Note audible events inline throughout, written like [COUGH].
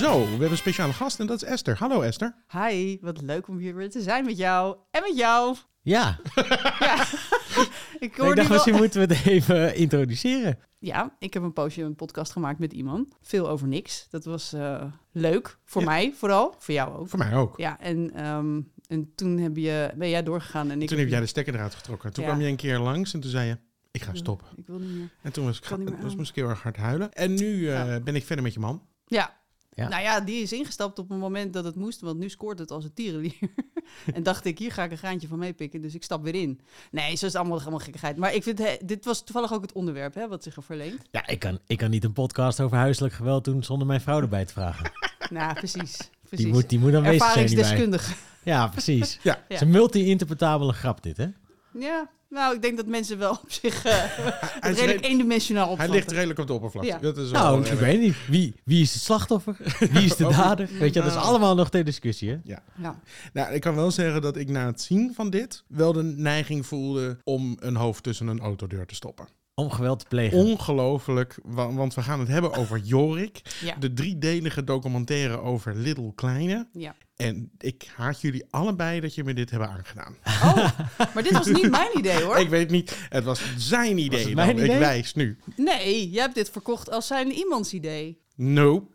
Zo, we hebben een speciale gast en dat is Esther. Hallo Esther. Hi, wat leuk om hier weer te zijn met jou. En met jou. Ja, [LAUGHS] [LAUGHS] Ik ik hoor dacht wel... misschien moeten we het even introduceren. Ja, ik heb een poosje een podcast gemaakt met iemand. Veel over niks. Dat was eh, leuk. Voor Ja. mij vooral. Voor jou ook. Voor mij ook. Ja, en, ehm, en toen heb je, ben jij doorgegaan en ik... Toen heb jij de stekker eruit getrokken. Toen Ja. kwam je een keer langs en toen zei je, ik ga stoppen. Ik wil niet meer. En toen was ik, Kan niet meer was moest ik heel erg hard huilen. En nu eh, Ja. ben ik verder met je man. Ja. Ja. Nou ja, die is ingestapt op een moment dat het moest, want nu scoort het als een tierenlier. [LAUGHS] en dacht ik, hier ga ik een graantje van meepikken, dus ik stap weer in. Nee, zo is het allemaal, allemaal gekkigheid. Maar ik vind, dit was toevallig ook het onderwerp hè, wat zich er verleent. Ja, ik kan, ik kan niet een podcast over huiselijk geweld doen zonder mijn vrouw erbij te vragen. [LAUGHS] nou, precies. precies. Die moet, die moet aanwezig zijn. Ja, precies. Ja. Ja. Het is een multi-interpretabele grap dit, hè? Ja, nou, ik denk dat mensen wel [LAUGHS] op zich eh, Hij, is redelijk re- eendimensionaal hij opvatten. ligt redelijk op de oppervlakte. Ja. Dat is wel Nou, ik weet niet. Wie, wie is het slachtoffer? [LAUGHS] Wie is de dader? Weet je, dat is Nou. allemaal nog ter discussie, hè? Ja. Nou, ik kan wel zeggen dat ik na het zien van dit wel de neiging voelde om een hoofd tussen een autodeur te stoppen. Om geweld te plegen. Ongelooflijk, wa- want we gaan het hebben over Jorik. Ja. De driedelige documentaire over Little Kleine. ja. En ik haat jullie allebei dat je me dit hebben aangedaan. Oh, maar dit was niet mijn idee hoor. [LAUGHS] Ik weet niet, het was zijn idee. mijn Ik idee? wijs nu. Nee, jij hebt dit verkocht als zijn iemands idee. No.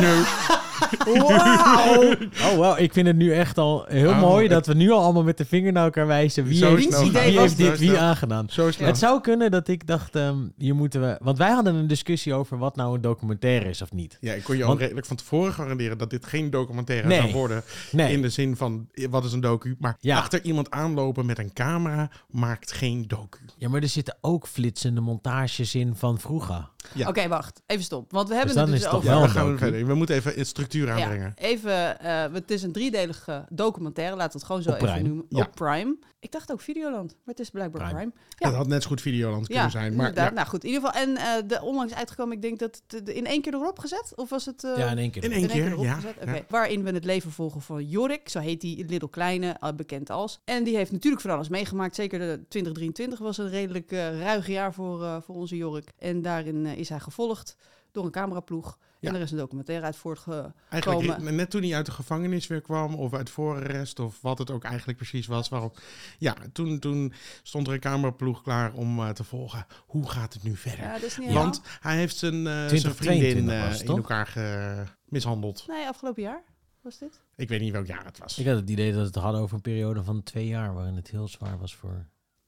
No. [LAUGHS] Wauw! Oh, wauw. Ik vind het nu echt al heel Oh, mooi dat we nu al allemaal met de vinger naar elkaar wijzen. Wie heeft, snel wie heeft dit Zo wie aangedaan? Zo snel. Het zou kunnen dat ik dacht, ehm, hier moeten we... Want wij hadden een discussie over wat nou een documentaire is of niet. Ja, ik kon je al Want- redelijk van tevoren garanderen dat dit geen documentaire Nee. zou worden. Nee. In de zin van, wat is een docu? Maar Ja. achter iemand aanlopen met een camera maakt geen docu. Ja, maar er zitten ook flitsende montages in van vroeger. Ja. Oké, wacht. Even stop. Want we hebben dan het dus is het toch over... Ja, we verder. Moeten even een structuur Ja, aanbrengen. even, eh, het is een driedelige documentaire, laten we het gewoon zo Op even Prime. noemen. Ja. Op Prime. Ik dacht ook Videoland, maar het is blijkbaar Prime. Prime. Dat Ja, had net zo goed Videoland kunnen ja zijn. Maar inderdaad. ja, Nou goed, in ieder geval. En eh, de onlangs uitgekomen, ik denk dat het eh, in één keer erop gezet? Of was het... eh, Ja, in één keer. in één in één keer keer, erop ja. gezet? ja. Oké. Waarin we het leven volgen van Jorik, zo heet die Little Kleine, bekend als. En die heeft natuurlijk van alles meegemaakt. Zeker de 2023 was een redelijk eh ruig jaar voor, eh, voor onze Jorik. En daarin is hij gevolgd door een cameraploeg. Ja. En er is een documentaire uit voortgekomen. Eigenlijk net toen hij uit de gevangenis weer kwam, of uit voorarrest, of wat het ook eigenlijk precies was. Waarom, ja, toen, toen stond er een cameraploeg klaar om eh, te volgen. Hoe gaat het nu verder? Ja, dat is niet Want hij heeft zijn, eh, zijn 2022 vriendin was eh, in elkaar ge- mishandeld. Nee, afgelopen jaar was dit. Ik weet niet welk jaar het was. Ik had het idee dat het hadden over een periode van twee jaar... waarin het heel zwaar was voor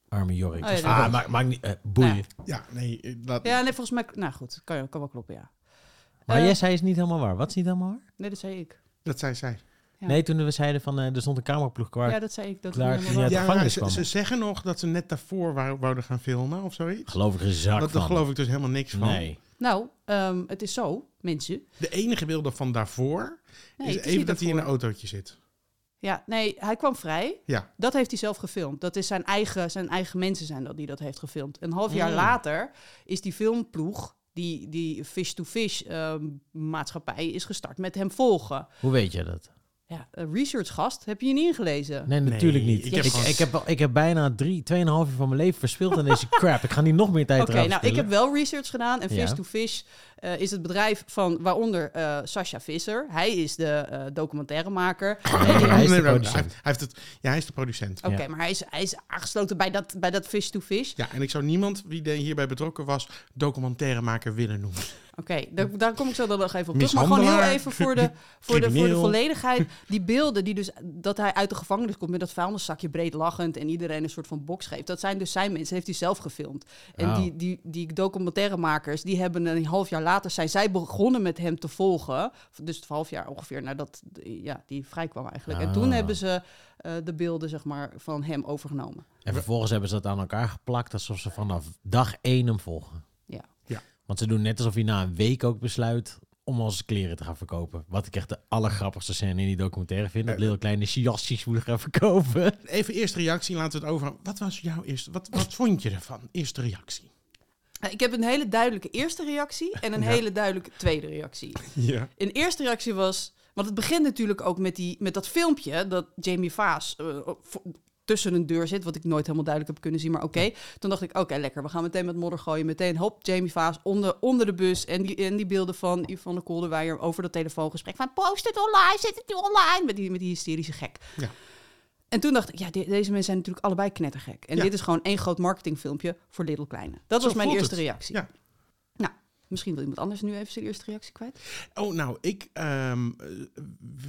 arme Jorik. Oh ja, Dus- ah, ook. maakt maakt niet... eh, boeien. Ja. Ja, nee, dat, Ja, nee, volgens mij... Nou goed, kan, kan wel kloppen, ja. Maar Eh, jij zei is niet helemaal waar. Wat is niet helemaal waar? Nee, dat zei ik. dat zei zij. Ja. Nee, toen we zeiden van... eh, er stond een cameraploeg klaar. Ja, dat zei ik. Dat klaar, toen Ja, gevangenis ze, kwam. ze zeggen nog dat ze net daarvoor wou- wouden gaan filmen of zoiets. Geloof ik een zak Dat, daar geloof ik dus helemaal niks van. Nee. Nou, ehm, het is zo, mensen. De enige beelden van daarvoor Nee, is is even dat hij in een autootje zit. Ja, nee, hij kwam vrij. Ja. Dat heeft hij zelf gefilmd. Dat is zijn eigen, zijn eigen mensen zijn dat die dat heeft gefilmd. Een half jaar Mm. later is die filmploeg, die, die fish-to-fish ehm, maatschappij, is gestart met hem volgen. Hoe weet je dat? Ja, een researchgast, heb je je niet ingelezen? Nee, natuurlijk Nee, niet. ik heb ik, heb, ik heb bijna drie, tweeënhalf uur van mijn leven verspild aan deze crap. Ik ga niet nog meer tijd Oké, eraan nou, ik heb wel research gedaan. En Ja. Fish to Fish eh, is het bedrijf van, waaronder eh Sascha Visser. Hij is de eh, documentairemaker. [CLEARS THROAT] Hij is de producent. Hij heeft, hij heeft het, ja, hij is de producent. Oké, Ja. maar hij is, hij is aangesloten bij dat, bij dat Fish to Fish. Ja, en ik zou niemand wie er hierbij betrokken was, documentairemaker willen noemen. Oké, daar, daar kom ik zo dan nog even op terug. Maar gewoon heel even voor de, [LAUGHS] voor, de, voor de volledigheid. Die beelden die dus, dat hij uit de gevangenis komt met dat vuilniszakje breed lachend en iedereen een soort van box geeft. Dat zijn dus zijn mensen, heeft hij zelf gefilmd. En Oh. die, die, die documentairemakers, die hebben een half jaar later, zijn zij begonnen met hem te volgen. Dus het half jaar ongeveer nadat ja, die vrij kwam eigenlijk. En toen Ah. hebben ze eh, de beelden zeg maar, van hem overgenomen. En vervolgens hebben ze dat aan elkaar geplakt alsof ze vanaf dag één hem volgen. Ja. Ja. Want ze doen net alsof hij na een week ook besluit om onze kleren te gaan verkopen. Wat ik echt de allergrappigste scène in die documentaire vind. Dat Eh, Lil kleine jasjes moeten gaan verkopen. [LAUGHS] Even eerste reactie, laten we het over. Wat was jouw eerste, wat, wat vond je ervan? Eerste reactie. Eh, Ik heb een hele duidelijke eerste reactie en een Ja. hele duidelijke tweede reactie. Ja. Een eerste reactie was... Want het begint natuurlijk ook met, die, met dat filmpje dat Jamie Vaas... eh, vo- tussen een deur zit, wat ik nooit helemaal duidelijk heb kunnen zien, maar oké. Toen dacht ik, oké, lekker, we gaan meteen met modder gooien, meteen hop, Jamie Vaas onder, onder de bus en die, en die beelden van Yvonne Kolderweijer over dat telefoongesprek van post het online, zet het nu online, met die, met die hysterische gek. Ja. En toen dacht ik, ja, de- deze mensen zijn natuurlijk allebei knettergek. En Ja. dit is gewoon één groot marketingfilmpje voor Little Kleine. Dat Zo was mijn eerste het. reactie. Ja. Misschien wil iemand anders nu even zijn eerste reactie kwijt. Oh, nou, ik ehm,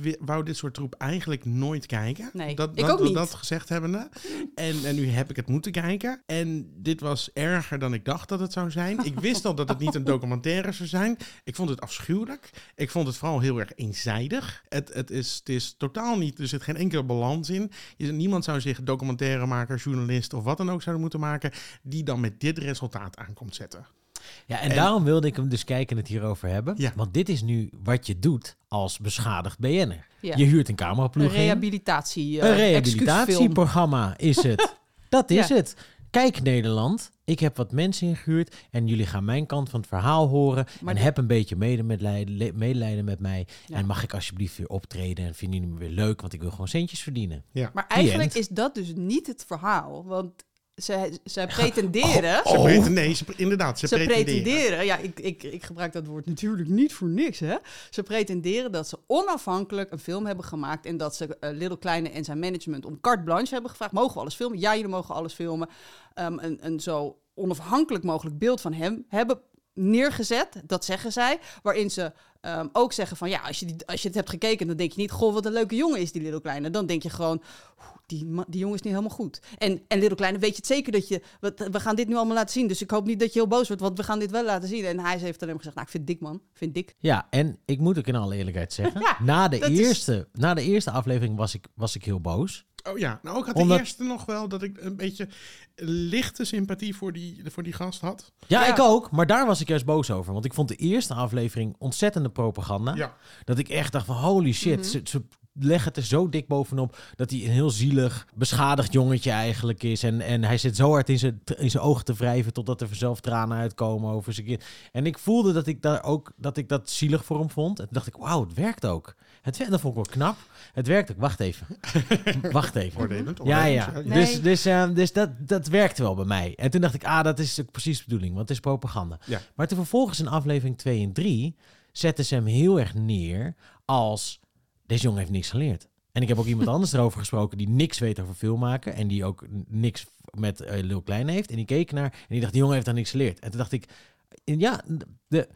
eh, wou dit soort troep eigenlijk nooit kijken. Nee, dat, ik dat, ook niet. Dat gezegd hebbende. En, en nu heb ik het moeten kijken. En dit was erger dan ik dacht dat het zou zijn. Ik [LAUGHS] wist al dat het niet een documentaire zou zijn. Ik vond het afschuwelijk. Ik vond het vooral heel erg eenzijdig. Het, het, is, het is totaal niet, er zit geen enkele balans in. Je, niemand zou zich documentairemaker, journalist of wat dan ook zouden moeten maken... die dan met dit resultaat aankomt zetten. Ja, en, En- daarom wilde ik hem dus kijken en het hierover hebben. Ja. Want dit is nu wat je doet als beschadigd BN'er. Ja. Je huurt een Een cameraploeg in. rehabilitatie, eh, Een rehabilitatieprogramma is het. [LAUGHS] Dat is Ja. het. Kijk Nederland, ik heb wat mensen ingehuurd en jullie gaan mijn kant van het verhaal horen. Maar en de- heb een beetje medelijden, met mij. Ja. En mag ik alsjeblieft weer optreden en vinden jullie me weer leuk, want ik wil gewoon centjes verdienen. Maar eigenlijk is dat dus niet het verhaal. Want zij, zij pretenderen... Ze preten- nee, ze, inderdaad, ze, Ze pretenderen. pretenderen, ja, ik, ik, ik gebruik dat woord natuurlijk niet voor niks, hè. Ze pretenderen dat ze onafhankelijk een film hebben gemaakt en dat ze eh, Little Kleine en zijn management om carte blanche hebben gevraagd. Mogen we alles filmen? Ja, jullie mogen alles filmen. Ehm, een, een zo onafhankelijk mogelijk beeld van hem hebben neergezet, dat zeggen zij, waarin ze ehm, ook zeggen van ja, als je, die, als je het hebt gekeken, dan denk je niet, goh, wat een leuke jongen is die Little Kleine. Dan denk je gewoon, "Oeh, die, die jongen is niet helemaal goed. En, en Little Kleine, weet je het zeker dat je, wat, we gaan dit nu allemaal laten zien, dus ik hoop niet dat je heel boos wordt, want we gaan dit wel laten zien. En hij heeft alleen maar gezegd, nou, ik vind dik man, vind dik. Ja, en ik moet ook in alle eerlijkheid zeggen, [LAUGHS] Ja, na, de is- eerste, na de eerste aflevering was ik, was ik heel boos. Oh ja, nou ook had Omdat- de eerste nog wel dat ik een beetje lichte sympathie voor die, voor die gast had. Ja, Ja. ik ook, maar daar was ik juist boos over. Want ik vond de eerste aflevering ontzettende propaganda. Ja. Dat ik echt dacht van holy shit, Mhm. ze, ze leggen het er zo dik bovenop dat hij een heel zielig, beschadigd jongetje eigenlijk is. En, en hij zit zo hard in zijn, in zijn ogen te wrijven totdat er zelf tranen uitkomen over zijn kind. En ik voelde dat ik daar ook dat ik dat zielig voor hem vond. En toen dacht ik, wauw, het werkt ook. Het, dat vond ik wel knap. Het werkt ook. Wacht even. [LAUGHS] Wacht even. Oordelend. Ja, ja. Nee. Dus, dus, eh, dus dat, dat werkte wel bij mij. En toen dacht ik, ah, dat is precies de bedoeling, want het is propaganda. Ja. Maar toen vervolgens in aflevering 2 en 3 zetten ze hem heel erg neer als, deze jongen heeft niks geleerd. En ik heb ook iemand anders erover gesproken die niks weet over filmmaken en die ook niks met eh Lil Klein heeft. En die keek naar en die dacht, die jongen heeft daar niks geleerd. En toen dacht ik, ja, de,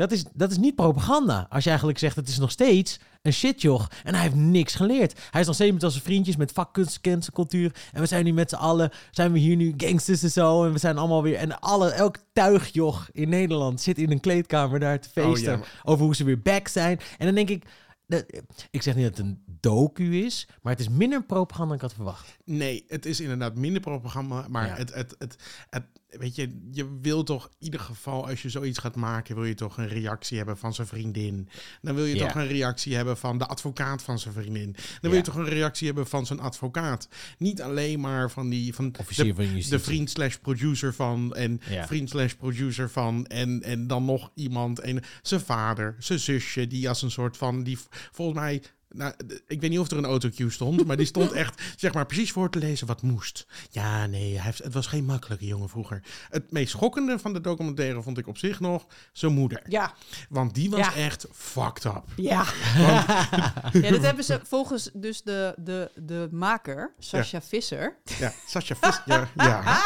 dat, is, dat is niet propaganda. Als je eigenlijk zegt, het is nog steeds een shitjoch en hij heeft niks geleerd. Hij is nog steeds met onze vriendjes met vakkunst, cultuur. En we zijn nu met z'n allen, zijn we hier nu gangsters en zo. En we zijn allemaal weer, en alle, elk tuigjoch in Nederland zit in een kleedkamer daar te Oh, feesten. ja, Over hoe ze weer back zijn. En dan denk ik, dat, ik zeg niet dat het een docu is, maar het is minder propaganda dan ik had verwacht. Nee, het is inderdaad minder propaganda, maar Ja. het, het, het, het, weet je, je wil toch in ieder geval, als je zoiets gaat maken, wil je toch een reactie hebben van zijn vriendin. Dan wil je toch een reactie hebben van de advocaat van zijn vriendin. Dan wil je toch een reactie hebben van zijn advocaat. Niet alleen maar van die, van Officier de, van de vriend slash producer van en vriend slash producer van en, en dan nog iemand en zijn vader, zijn zusje, die als een soort van, die volgens mij, nou, ik weet niet of er een autocue stond, maar die stond echt, zeg maar, precies voor te lezen wat moest. Ja, nee, hij heeft, het was geen makkelijke jongen vroeger. Het meest schokkende van de documentaire vond ik op zich nog zijn moeder. Ja, Want die was Ja. echt fucked up. ja. [LAUGHS] ja, dat hebben ze volgens dus de, de, de maker, Sascha Visser, Ja, Sascha Vis, ja, [LAUGHS]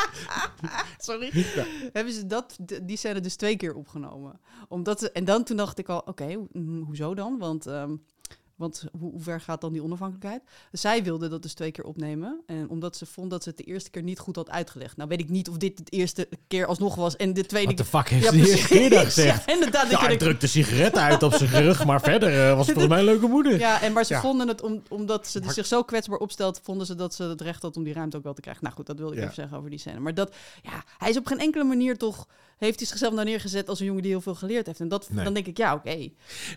sorry, Ja. hebben ze dat, die scène dus twee keer opgenomen. Omdat ze, en dan toen dacht ik al, oké, ho- mm, hoezo dan? Want, ehm, want hoe, hoe ver gaat dan die onafhankelijkheid? Zij wilde dat dus twee keer opnemen. En omdat ze vond dat ze het de eerste keer niet goed had uitgelegd. Nou weet ik niet of dit de eerste keer alsnog was en de tweede Wat de keer... fuck heeft Ja, hij de eerste keer dat precies. [LAUGHS] gezegd? Ja, inderdaad. Ja, drukte sigaretten uit op zijn rug, maar verder eh, was [LAUGHS] het volgens mij een leuke moeder. Ja, en maar ze Ja. vonden het, om, omdat ze zich zo kwetsbaar opstelt, vonden ze dat ze het recht had om die ruimte ook wel te krijgen. Nou goed, dat wilde ik even zeggen over die scène. Maar dat, ja, hij is op geen enkele manier toch, heeft hij zichzelf daar neergezet als een jongen die heel veel geleerd heeft. En dat, Nee. dan denk ik, ja, oké.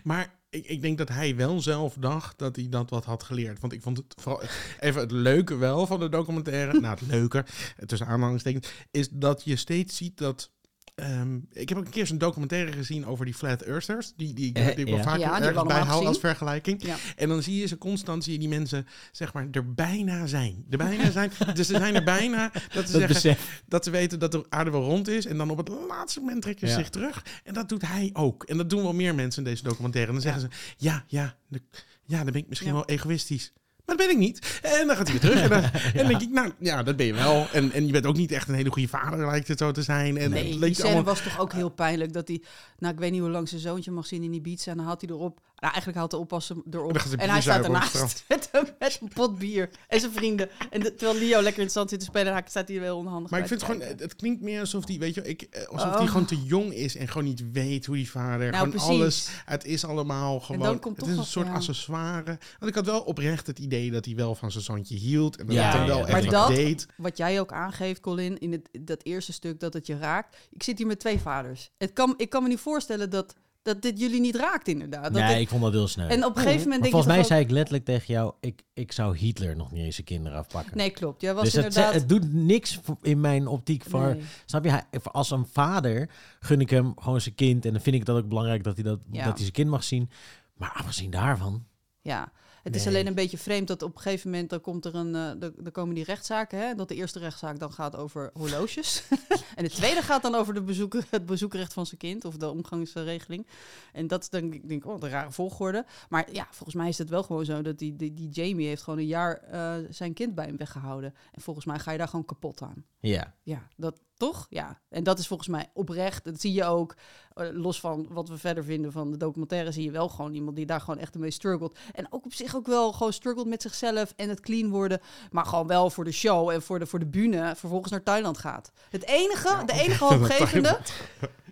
Maar ik, ik denk dat hij wel zelf dacht dat hij dat wat had geleerd. Want ik vond het vooral even het leuke wel van de documentaire. [LAUGHS] nou, het leuke, tussen aanhalingstekens, is dat je steeds ziet dat ehm, ik heb ook een keer zo'n documentaire gezien over die flat earthers. Die, die, Eh, die ik wel ja. vaak Ja, ergens allemaal bijhoud als vergelijking. Ja. En dan zie je ze constant, zie je die mensen, zeg maar, er bijna zijn. Er bijna zijn. [LAUGHS] Dus ze zijn er bijna dat ze Dat zeggen dat ze weten dat de aarde wel rond is. En dan op het laatste moment trekken ze Ja. zich terug. En dat doet hij ook. En dat doen wel meer mensen in deze documentaire. En dan zeggen ze, ja, ja, de- ja, dan ben ik misschien Ja. wel egoïstisch. Maar dat ben ik niet. En dan gaat hij weer terug. En dan, [LAUGHS] en dan denk ik, nou ja, dat ben je wel. En, en je bent ook niet echt een hele goede vader, lijkt het zo te zijn. En Nee, het leek allemaal... was toch ook heel pijnlijk. Dat hij, nou ik weet niet hoe lang zijn zoontje mag zien in die beats. En dan haalt hij erop. Nou, eigenlijk haalt de oppassen erop. ze En bier hij staat ernaast [LAUGHS] met, een- met een pot bier. En zijn vrienden. En de- terwijl Leo lekker in het zand zit te spelen, hij staat hij wel onhandig Maar ik vind het gewoon, het klinkt meer alsof die, weet je, ik, eh, alsof Oh. die gewoon te jong is en gewoon niet weet hoe die vader, Nou, gewoon precies. alles, het is allemaal gewoon, dan komt het is een soort ja. accessoire. Want ik had wel oprecht het idee dat hij wel van zijn zoontje hield en dat Ja, ja, wel ja. echt Maar wat dat- deed. Wat jij ook aangeeft, Colin, in het, dat eerste stuk dat het je raakt. Ik zit hier met twee vaders. Het kan, ik kan me niet voorstellen dat, dat dit jullie niet raakt, inderdaad. Dat Nee, dit- ik vond dat heel snel. en op een gegeven moment Maar denk volgens mij zei ik letterlijk tegen jou, ik, ik zou Hitler nog niet eens zijn kinderen afpakken. Nee, klopt. Jij was dus het, inderdaad... het doet niks in mijn optiek voor... Nee. Snap je? Hij- Als een vader gun ik hem gewoon zijn kind. En dan vind ik dat ook belangrijk dat hij, dat, Ja. dat hij zijn kind mag zien. Maar afgezien daarvan... Ja, het is alleen een beetje vreemd dat op een gegeven moment dan komt er een, eh dan dan komen die rechtszaken, hè? Dat de eerste rechtszaak dan gaat over horloges [LAUGHS] en de tweede gaat dan over de bezoeker, het bezoekrecht van zijn kind of de omgangsregeling. En dat is dan denk ik, denk, oh, een rare volgorde. Maar ja, volgens mij is het wel gewoon zo dat die, die, die Jamie heeft gewoon een jaar eh, zijn kind bij hem weggehouden. En volgens mij ga je daar gewoon kapot aan. Ja. Ja, dat toch? Ja. En dat is volgens mij oprecht. Dat zie je ook. eh, los van wat we verder vinden van de documentaire, zie je wel gewoon iemand die daar gewoon echt mee struggelt. En ook op zich ook wel gewoon struggelt met zichzelf en het clean worden. Maar gewoon wel voor de show en voor de, voor de bühne vervolgens naar Thailand gaat. Het enige, de enige [LAUGHS] hoopgevende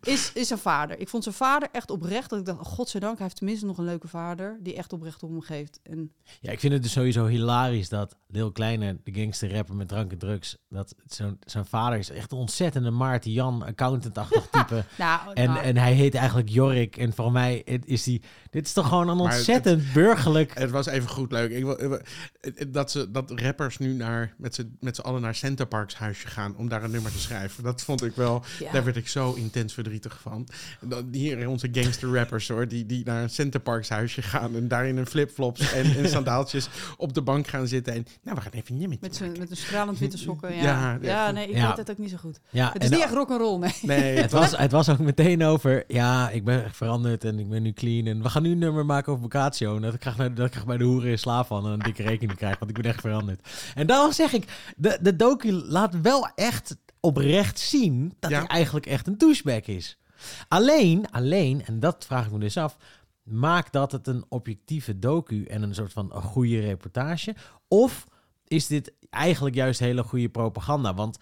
is, is zijn vader. Ik vond zijn vader echt oprecht. Dat ik dacht, oh, godzijdank, hij heeft tenminste nog een leuke vader. Die echt oprecht om hem geeft. En ja, ik vind het dus sowieso hilarisch dat Lil Kleine, de gangster rapper met drank en drugs, dat zo'n zijn vader is echt een ontzettende Maarten Jan, accountant-achtig [LAUGHS] type. nou, En, nou, en hij heet eigenlijk Jorik. En voor mij is die. Dit is toch gewoon een het- ontzettend burgerlijk. Het was even goed leuk. Ik, dat, ze, dat rappers nu naar, met z'n met z'n allen naar Center Parks huisje gaan om daar een nummer te schrijven. Dat vond ik wel, ja. daar werd ik zo intens verdrietig van. Dan Hier onze gangster rappers hoor, die, die naar een Center Parks huisje gaan en daar in hun flipflops en, en sandaaltjes op de bank gaan zitten. En nou, we gaan even een nummertje Met, zijn, maken. met een stralend witte sokken. Ja, [LAUGHS] Ja, nee, ik Ja. weet het ook niet zo goed. Ja, Het is niet echt rock'n'roll, nee. Nee, het, [LAUGHS] was, het was ook meteen over. Ja, ik ben echt veranderd en ik ben nu clean. En we gaan nu een nummer maken over Bocaccio. En dat ik graag, naar, dat ik graag bij de hoeren in slaap van en een dikke rekening krijg. Want ik ben echt veranderd. En daarom zeg ik, de, de docu laat wel echt oprecht zien dat Ja. hij eigenlijk echt een douchebag is. Alleen, alleen, en dat vraag ik me dus af. Maakt dat het een objectieve docu en een soort van een goede reportage? Of is dit eigenlijk juist hele goede propaganda? Want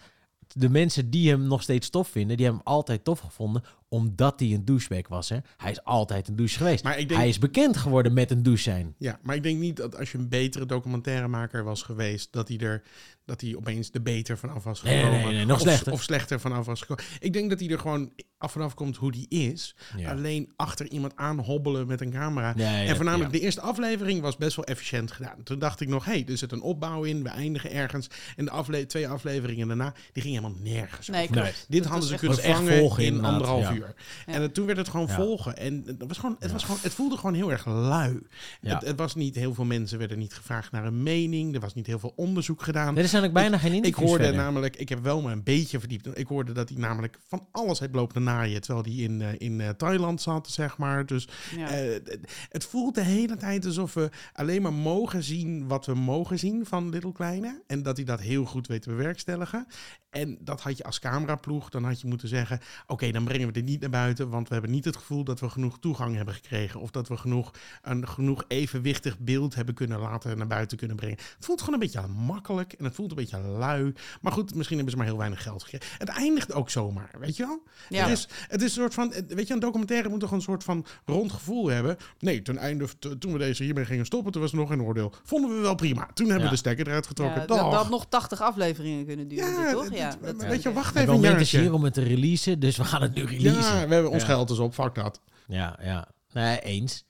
de mensen die hem nog steeds tof vinden, die hebben hem altijd tof gevonden, omdat hij een douchebag was. Hè? Hij is altijd een douche geweest. Maar ik denk- Hij is bekend geworden met een douche zijn. Ja, maar ik denk niet dat als je een betere documentairemaker was geweest, dat hij er dat hij opeens de beter vanaf was gekomen. nee, nee, nee, nog of, slechter. Of slechter vanaf was gekomen. Ik denk dat hij er gewoon af vanaf komt hoe die is. Ja. Alleen achter iemand aan hobbelen met een camera. Ja, ja, en voornamelijk ja. de eerste aflevering was best wel efficiënt gedaan. Toen dacht ik nog, hé, hey, er zit een opbouw in. We eindigen ergens. En de afle twee afleveringen daarna, die gingen helemaal nergens Nee. Dit Dat hadden ze kunnen vangen volgen in inderdaad, anderhalf ja. uur. Ja. En het- toen werd het gewoon Ja. volgen. En het, was gewoon, het, Ja. was gewoon, het voelde gewoon heel erg lui. Ja. Het, het was niet, heel veel mensen werden niet gevraagd naar een mening. Er was niet heel veel onderzoek gedaan. Zijn ook bijna geen Ik interviews hoorde verder. namelijk, ik heb wel maar een beetje verdiept. Ik hoorde dat hij namelijk van alles heeft lopen naaien. Terwijl hij in, eh, in eh, Thailand zat, zeg maar. Dus Ja. eh, het- het voelt de hele tijd alsof we alleen maar mogen zien wat we mogen zien van Little Kleine. En dat hij dat heel goed weet te bewerkstelligen. En dat had je als cameraploeg, dan had je moeten zeggen... oké, dan brengen we dit niet naar buiten... want we hebben niet het gevoel dat we genoeg toegang hebben gekregen... of dat we genoeg, een genoeg evenwichtig beeld hebben kunnen laten naar buiten kunnen brengen. Het voelt gewoon een beetje makkelijk en het voelt een beetje lui. Maar goed, misschien hebben ze maar heel weinig geld gekregen. Het eindigt ook zomaar, weet je wel? Ja. Het, is, het is een soort van, weet je, een documentaire moet toch een soort van rond gevoel hebben. Nee, ten einde, t- toen we deze hiermee gingen stoppen, toen was er nog een oordeel. Vonden we wel prima. Toen hebben Ja. we de stekker eruit getrokken. Ja, dat, had nog 80 afleveringen kunnen duren, Ja, dit, toch? Ja, dat- weet je, wacht even een moment is hier om het te releasen, dus we gaan het nu releasen. Ja, we hebben ons Ja. geld dus op, fuck dat. Ja, ja. Nee, eens.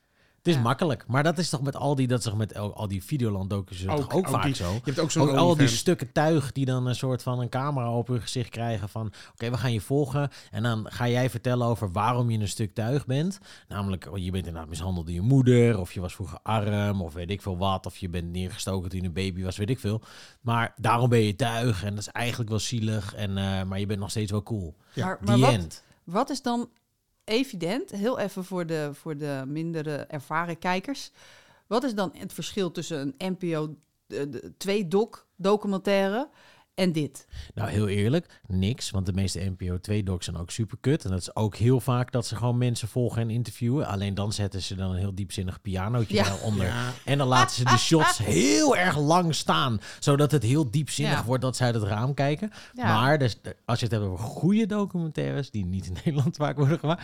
Het is Ja. makkelijk. Maar dat is toch met al die, dat zeg met al, al die Videoland docus ook, Ook- ook, vaak die- zo. Je hebt ook zo'n Ook al die stukken tuig die dan een soort van een camera op hun gezicht krijgen van... oké, we gaan je volgen en dan ga jij vertellen over waarom je een stuk tuig bent. Namelijk, oh, je bent inderdaad mishandeld door je moeder... of je was vroeger arm of weet ik veel wat... of je bent neergestoken toen je een baby was, weet ik veel. Maar daarom ben je tuig en dat is eigenlijk wel zielig... En, eh, maar je bent nog steeds wel cool. Ja, maar maar wat, wat is dan evident, heel even voor de, voor de minder ervaren kijkers. Wat is dan het verschil tussen een NPO 2-doc documentaire en dit? Nou, heel eerlijk, niks. Want de meeste NPO 2-docs zijn ook super kut. En dat is ook heel vaak dat ze gewoon mensen volgen en interviewen. Alleen dan zetten ze dan een heel diepzinnig pianootje Ja. daaronder. Ja, En dan laten ze de shots [LAUGHS] heel erg lang staan. Zodat het heel diepzinnig Ja. wordt dat ze uit het raam kijken. Ja. Maar dus, als je het hebt over goede documentaires... die niet in [LAUGHS] Nederland vaak worden gemaakt...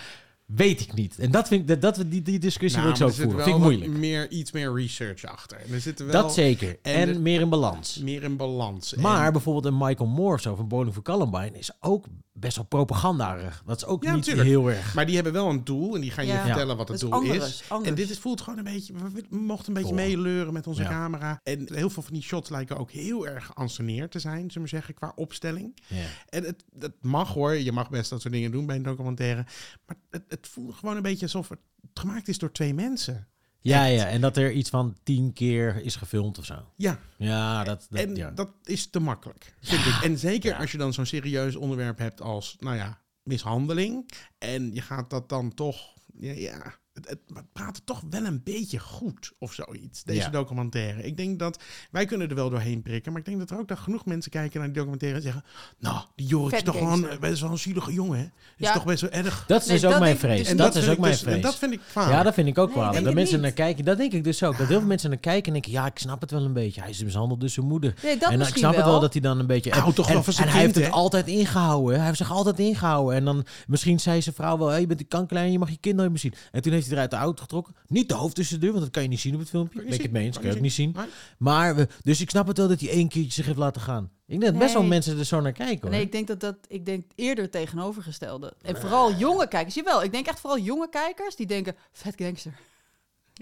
weet ik niet. En dat vind ik, dat, dat, die, die discussie Nou, wil ik zo er voeren. Vind ik moeilijk. Meer, iets meer research achter. En er zitten wel Dat zeker. en En, de- meer in balans. meer in balans. En- Maar bijvoorbeeld een Michael Moore of zo van Bowling for Columbine is ook best wel propagandarig. Dat is ook Ja, niet natuurlijk. heel erg. Maar die hebben wel een doel en die gaan je Ja. vertellen wat het Dat is doel anders, is. anders. En dit is, voelt gewoon een beetje, we, we mochten een beetje meeleuren met onze Ja. camera. En heel veel van die shots lijken ook heel erg geanceneerd te zijn, zullen we maar zeggen, qua opstelling. Ja. En het, het mag hoor, je mag best dat soort dingen doen bij een documentaire. Maar het, het voelt gewoon een beetje alsof het gemaakt is door twee mensen. Ja, Echt. ja, en dat er iets van tien keer is gefilmd of zo. Ja, Ja, dat, dat en ja. dat is te makkelijk, vind ik. En zeker Ja. als je dan zo'n serieus onderwerp hebt als, nou ja, mishandeling. En je gaat dat dan toch, ja, ja het, het, het praat toch wel een beetje goed of zoiets, deze Ja. documentaire. Ik denk dat, wij kunnen er wel doorheen prikken, maar ik denk dat er ook dat genoeg mensen kijken naar die documentaire en zeggen, nou, die Jorik is toch gewoon best wel een zielige jongen, hè? Is Ja. toch best wel erg. dat is Nee, dus ook mijn ik vrees. dus- dat vind is ook ik mijn dus- vrees. En dat vind ik kwaad. Ja, dat vind ik ook Nee, wel. ik denk Dat mensen niet. naar kijken, dat denk ik dus ook. Dat heel veel mensen naar kijken en denken, ja, ik snap het wel een beetje. Hij is mishandeld door zijn moeder. Nee, dat en dan, ik misschien snap het wel. wel dat hij dan een beetje... Toch en, wel van zijn en hij heeft het altijd ingehouden. Hij heeft zich altijd ingehouden. En dan misschien zei zijn vrouw wel, hey, je bent een kankerlijn, je mag je kind nooit meer zien. En toen heeft hij eruit de auto getrokken. Niet de hoofd tussen de deur, want dat kan je niet zien op het filmpje. Ben ik het mee eens, kan je ook niet zien. Maar- we, dus ik snap het wel dat hij één keertje zich heeft laten gaan. Ik denk dat best wel Nee. mensen er zo naar kijken. Hoor. Nee, ik denk dat dat, ik denk eerder tegenovergestelde. En vooral jonge kijkers, jawel, ik denk echt vooral jonge kijkers die denken, vet gangster.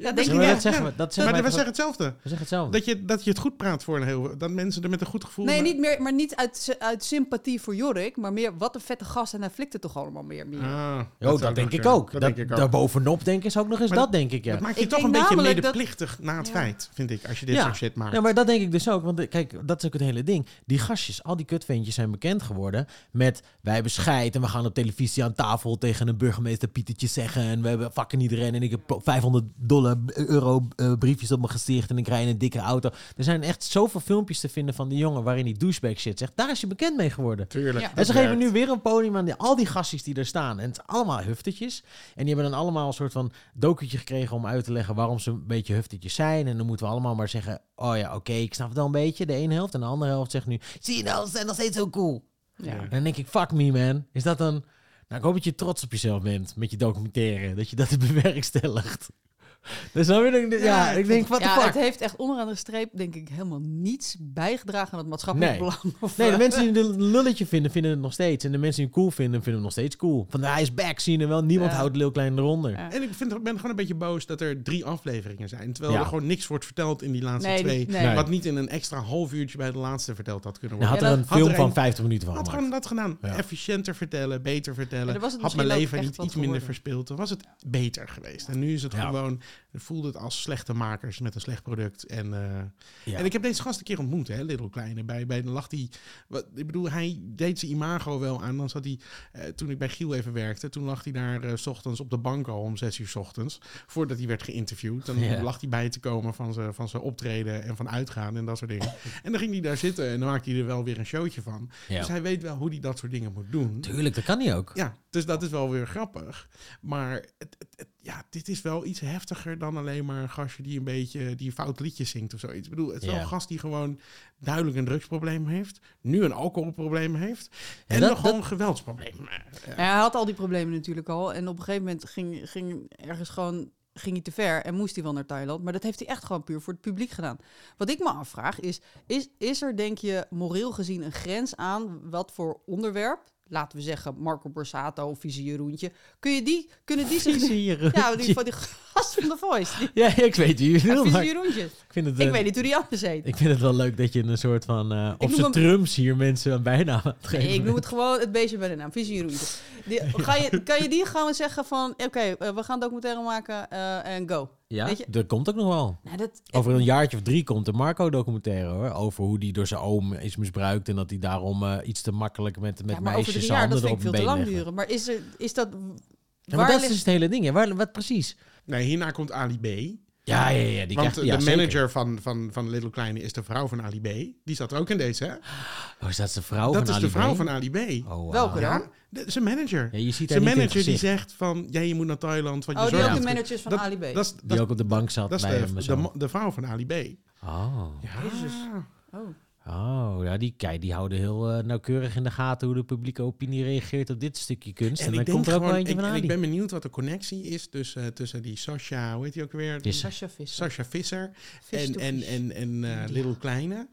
Ja, denk ik maar dat zeggen we. Dat zeggen Maar wij we toch- zeggen hetzelfde. we zeggen hetzelfde. Dat je, dat je het goed praat voor een heel... Dat mensen er met een goed gevoel... Nee, naar- niet meer, maar niet uit, uit sympathie voor Jorik, maar meer wat een vette gast en hij flikt het toch allemaal meer. meer. Ah, zou dat, denk ik ook. Dat Dat, denk ik ook. Daarbovenop denk ik ook nog eens Maar dat, denk ik, ja. Dat maakt je Ik toch een beetje dat- medeplichtig na het Ja. feit, vind ik. Als je dit Ja. soort shit maakt. Ja, maar dat denk ik dus ook. Want kijk, dat is ook het hele ding. Die gastjes, al die kutventjes zijn bekend geworden met... wij hebben scheid en we gaan op televisie aan tafel tegen een burgemeester Pietertje zeggen... en we hebben fucking iedereen en ik heb 500 dollar, euro eh, briefjes op mijn gezicht... en ik rij in een dikke auto. Er zijn echt zoveel filmpjes te vinden van die jongen... waarin die douchebag shit zegt. Daar is je bekend mee geworden. Tuurlijk. Ja. En ze geven nu weer een podium aan die, al die gastjes die er staan. En het allemaal huftetjes. En die hebben dan allemaal een soort van doketje gekregen om uit te leggen waarom ze een beetje huftetjes zijn. En dan moeten we allemaal maar zeggen, oh ja, oké, ik snap het wel een beetje. De ene helft en de andere helft zegt nu, zie je nou, ze zijn nog steeds zo cool. Ja. En dan denk ik, fuck me man. Is dat dan... Nou, ik hoop dat je trots op jezelf bent met je documentaire. Dat je dat hebt [LAUGHS] bewerkstelligd. Dus dan wil ik, ja, Ja, ik denk, the Ja, fuck. het heeft echt onderaan de streep, denk ik, helemaal niets bijgedragen aan het maatschappelijk Nee. belang. Of, Nee, de eh, mensen die het [LAUGHS] een lulletje vinden, vinden het nog steeds. En de mensen die het cool vinden, vinden het nog steeds cool. Van, hij is back, zien en wel. Niemand Ja. houdt Lil Klein eronder. Ja. En ik vind, ben gewoon een beetje boos dat er drie afleveringen zijn. Terwijl Ja. er gewoon niks wordt verteld in die laatste Nee, twee. nee. Wat niet in een extra half uurtje bij de laatste verteld had kunnen worden. had Ja, er een film had er van een- 50 minuten van had gemaakt. gewoon dat gedaan. Ja. Efficiënter vertellen, beter vertellen. Had mijn leven niet wat iets minder verspeeld. Dan was het beter geweest. En nu is het Ja. gewoon... Voelde het als slechte makers met een slecht product. En, eh, Ja. en ik heb deze gast een keer ontmoet, hè, Little Kleine. Bij, bij de lag hij... Wat, ik bedoel, hij deed zijn imago wel aan. Dan zat hij... eh, toen ik bij Giel even werkte, toen lag hij daar eh, s ochtends op de bank al om zes uur 's ochtends. Voordat hij werd geïnterviewd. Dan Ja. lag hij bij te komen van zijn van zijn optreden en van uitgaan en dat soort dingen. en dan ging hij daar zitten en dan maakte hij er wel weer een showtje van. Ja. Dus hij weet wel hoe hij dat soort dingen moet doen. Tuurlijk, dat kan hij ook. Ja, dus dat is wel weer grappig. Maar het, het, het- ja, dit is wel iets heftiger dan alleen maar een gastje die een beetje die een fout liedje zingt of zoiets. Ik bedoel, het is wel een gast die gewoon duidelijk een drugsprobleem heeft, nu een alcoholprobleem heeft Ja, en dat- nog gewoon een geweldsprobleem. Ja, hij had al die problemen natuurlijk al. En op een gegeven moment ging, ging ergens gewoon ging hij te ver en moest hij wel naar Thailand. Maar dat heeft hij echt gewoon puur voor het publiek gedaan. Wat ik me afvraag is, is, is er denk je moreel gezien een grens aan wat voor onderwerp, laten we zeggen, Marco Borsato of Visie Jeroentje. Kun je die, kunnen die zich... Ja, die, van die gast van The Voice. Die, Ja, ik weet wie je ja, wil, Jeroentje. ik vind het... Ik eh, weet niet hoe die anders heet. Ik vind het wel leuk dat je een soort van... zijn hem- trums hier mensen een bijnaam aan het geven Nee, ik noem het gewoon het beestje bij de naam. Visie Jeroentje. Die, [LAUGHS] ga je, kan je die gewoon zeggen van... Oké, eh, we gaan documentaire maken eh, en go. Ja, Weet je- dat komt ook nog wel. Nou, dat, Over een jaartje of drie komt de Marco-documentaire hoor. Over hoe die door zijn oom is misbruikt. En dat hij daarom eh, iets te makkelijk met, met ja, maar over meisjes drie jaar, dat vind ik veel een te lang leggen. duren. Maar is, er, is dat... Ja, maar waar dat is ligt- dus het hele ding. hè. Waar, wat precies? Nee, hierna komt Ali B. Ja, ja, ja. Die Want krijgt, ja, de zeker. manager van, van, van Little Kleine is de vrouw van Ali B. Die zat er ook in deze, hè? Oh, is dat de vrouw dat van is Ali de vrouw B? van Ali B. Oh. Welke dan? Ja, de- zijn manager. Ja, je ziet zijn manager die zegt van, ja, je moet naar Thailand. Want je Oh, die ook de dat- managers van dat- Ali B. Dat is, dat, Die ook op de bank zat dat is bij de, hem. de, de vrouw van Ali B. Oh. Ja. Jezus. Oh. Oh, ja, die, kijk, die houden heel eh, nauwkeurig in de gaten hoe de publieke opinie reageert op dit stukje kunst. En, En dan ik denk komt er ook wel gewoon, eentje ik, van en ik ben benieuwd wat de connectie is tussen, tussen die Sasha, hoe heet die ook weer? Sascha Visser. Sasha Visser en, en, en, en eh, Little Kleine.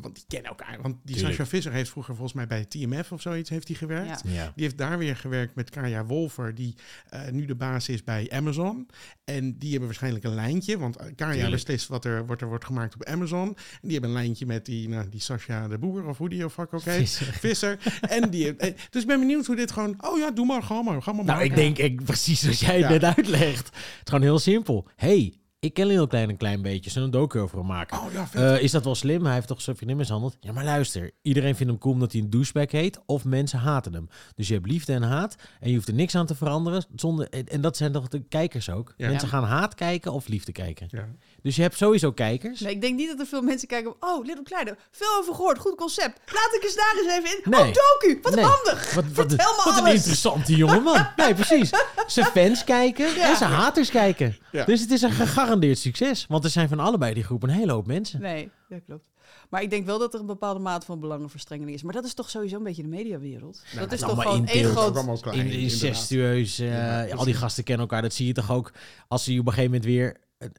Want die kennen elkaar. Want die Tuurlijk. Sasha Visser heeft vroeger volgens mij bij TMF of zoiets heeft hij gewerkt. Ja. Ja. Die heeft daar weer gewerkt met Kaya Wolfer, die eh, nu de baas is bij Amazon. En die hebben waarschijnlijk een lijntje, want eh, Kaya beslist wat er wordt, er wordt gemaakt op Amazon. En die hebben een lijntje met die, nou, die Sasha de Boer, of hoe die of fuck ook heet. Visser. Visser. en die, eh, dus ik ben benieuwd hoe dit gewoon... Oh ja, doe maar, ga maar, ga maar Nou, ik denk ik, precies zoals jij het Ja. net uitlegt. Het is gewoon heel simpel. hey, ik ken heel klein een klein beetje. We een docu over hem maken? Oh ja. Eh, is dat wel slim? Hij heeft toch zijn vriendin mishandeld? Ja, maar luister. Iedereen vindt hem cool omdat hij een douchebag heet. Of mensen haten hem. Dus je hebt liefde en haat. En je hoeft er niks aan te veranderen. Zonder, en en dat zijn toch de kijkers ook. Ja. Mensen gaan haat kijken of liefde kijken. ja. Dus je hebt sowieso kijkers. Nee, ik denk niet dat er veel mensen kijken. Oh, Little Kleine. Veel over gehoord. Goed concept. Laat ik eens daar eens even in. Nee. Oh, docu. Wat Nee. handig. Wat, wat, Vertel me wat een alles. interessante jongeman. [LAUGHS] Nee, precies. Zijn fans kijken Ja. en zijn haters kijken. Ja. Dus het is een gegarandeerd succes. Want er zijn van allebei die groepen een hele hoop mensen. Nee, dat klopt. Maar ik denk wel dat er een bepaalde mate van belangenverstrengeling is. Maar dat is toch sowieso een beetje de mediawereld. Nou, dat is toch gewoon één groot... incestueus. eh, Ja, al die gasten kennen elkaar. Dat zie je toch ook als hij op een gegeven moment weer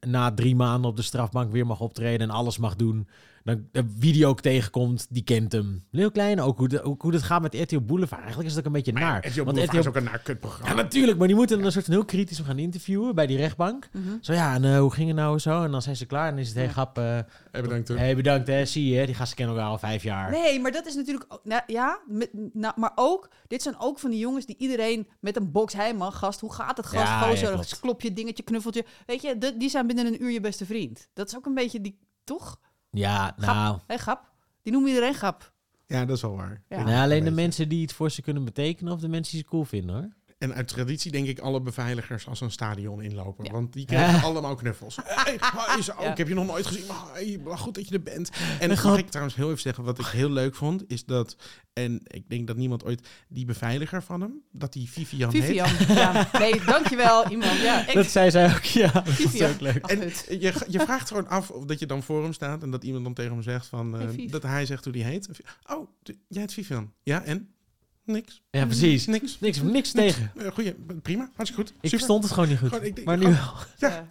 na drie maanden op de strafbank weer mag optreden en alles mag doen. Dan de video ook tegenkomt, die kent hem. Heel klein, ook hoe, de, ook hoe het gaat met RTL Boulevard. Eigenlijk is het ook een beetje ja, naar. RTL Want Boulevard RTL is ook een naar kutprogramma. Ja, natuurlijk, maar die moeten dan een soort van heel kritisch gaan interviewen bij die rechtbank. Mhm. Zo ja, en eh, hoe ging het nou zo? En dan zijn ze klaar en dan is het, hey, Ja. grap, eh, Hey, bedankt hoor. hey, bedankt hè, zie je, die gasten kennen elkaar al vijf jaar. Nee, maar dat is natuurlijk... Nou, ja, met, nou, maar ook... Dit zijn ook van die jongens die iedereen met een box... Mag, gast, hoe gaat het, gast? Ja, Gozer, ja, klopt. klopje, dingetje, knuffeltje. Weet je, de- die zijn binnen een uur je beste vriend. Dat is ook een beetje die... Toch? Ja, nou, Hé, grap. Die noemen iedereen grap. Ja, dat is wel waar. Ja. Nou, alleen de mensen die het voor ze kunnen betekenen of de mensen die ze cool vinden hoor. En uit traditie denk ik alle beveiligers als een stadion inlopen. Ja. Want die krijgen Ja. allemaal knuffels. [LAUGHS] Hey, hi, zo, Ja. Ik heb je nog nooit gezien, maar wat goed dat je er bent. En mag ik trouwens heel even zeggen, wat ik heel leuk vond, is dat... En ik denk dat niemand ooit... Die beveiliger van hem, dat die Vivian, heet. Vivian. Ja, nee, dankjewel iemand. Ja, ik, Dat zei zij ook, ja. Dat is ook leuk. En je, je vraagt gewoon af of dat je dan voor hem staat en dat iemand dan tegen hem zegt van... eh, Hey, dat hij zegt hoe die heet. Oh, jij heet Vivian. Ja, en? Niks. Ja, precies. Niks. Niks, niks tegen. Eh, goeie, prima, hartstikke goed. Ik Super. verstond het gewoon niet goed. Gewoon, ik denk- Maar nu oh, wel. Ja,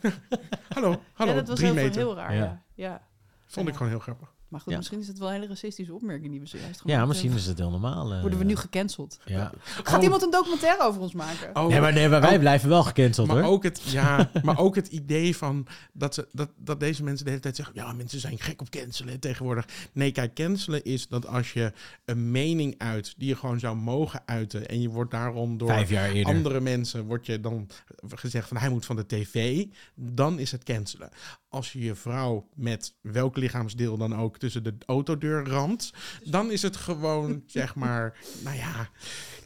Hallo, [LAUGHS] hallo, ja, dat was drie heel, meter. heel raar. Ja. Ja. Ja. Vond ik gewoon heel grappig. Maar goed, Ja. misschien is het wel een hele racistische opmerking die we zojuist gemaakt Ja, hebben. misschien is het heel normaal. eh. Worden we nu gecanceld? Ja. Gaat Oh. iemand een documentaire over ons maken? Oh, Nee, maar, nee, maar wij Oh. blijven wel gecanceld maar hoor. ook het, ja, [LAUGHS] maar ook het idee van dat, ze, dat, dat deze mensen de hele tijd zeggen: ja, mensen zijn gek op cancelen tegenwoordig. Nee, kijk, cancelen is dat als je een mening uit die je gewoon zou mogen uiten en je wordt daarom door Vijf jaar eerder. andere mensen wordt je dan gezegd van hij moet van de tv, dan is het cancelen. Als je je vrouw met welk lichaamsdeel dan ook tussen de autodeur ramt, dan is het gewoon [LAUGHS] zeg maar, nou ja,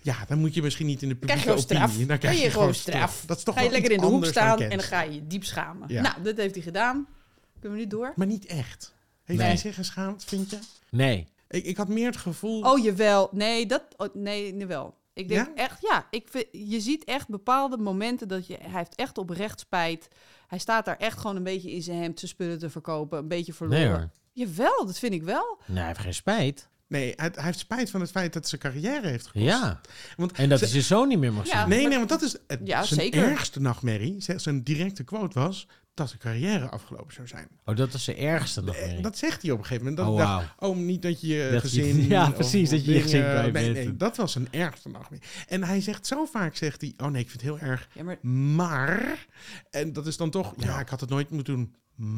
ja, dan moet je misschien niet in de Krijg publieke je gewoon straf. opinie. Dan Krijg je gewoon straf. Dat is toch ga je lekker in de hoek staan en dan ga je je diep schamen. Ja. Nou, dat heeft hij gedaan. Kunnen we nu door? Maar niet echt. Heeft Nee. hij zich geschaamd, vind je? Nee. Ik, ik had meer het gevoel... Oh, jawel. Nee, dat... oh, nee, nu wel. Ik denk Ja? echt, ja. Ik vind, je ziet echt bepaalde momenten dat je... Hij heeft echt oprecht spijt. Hij staat daar echt gewoon een beetje in zijn hemd zijn spullen te verkopen. Een beetje verloren. Nee hoor. Jawel, dat vind ik wel. Nee, hij heeft geen spijt. Nee, hij, hij heeft spijt van het feit dat zijn carrière heeft gekost. Ja. Want En dat ze- hij zijn zoon niet meer mag Ja. zien. Nee, maar- nee, want dat is het, Ja, zijn zeker. ergste nachtmerrie. Zijn directe quote was... dat zijn carrière afgelopen zou zijn. Oh, dat is de ergste nog Eh, meer. Dat zegt hij op een gegeven moment. Dat Oh, dacht, wauw. oh, niet dat je je Dat je- gezin... [LAUGHS] ja, of- precies, of dat je je gezin kwijt nee, bent. nee, dat was zijn ergste nachtmerrie. En hij zegt zo vaak, zegt hij, oh nee, ik vind het heel erg, Ja, maar maar... En dat is dan toch, ja, ik had het nooit moeten doen,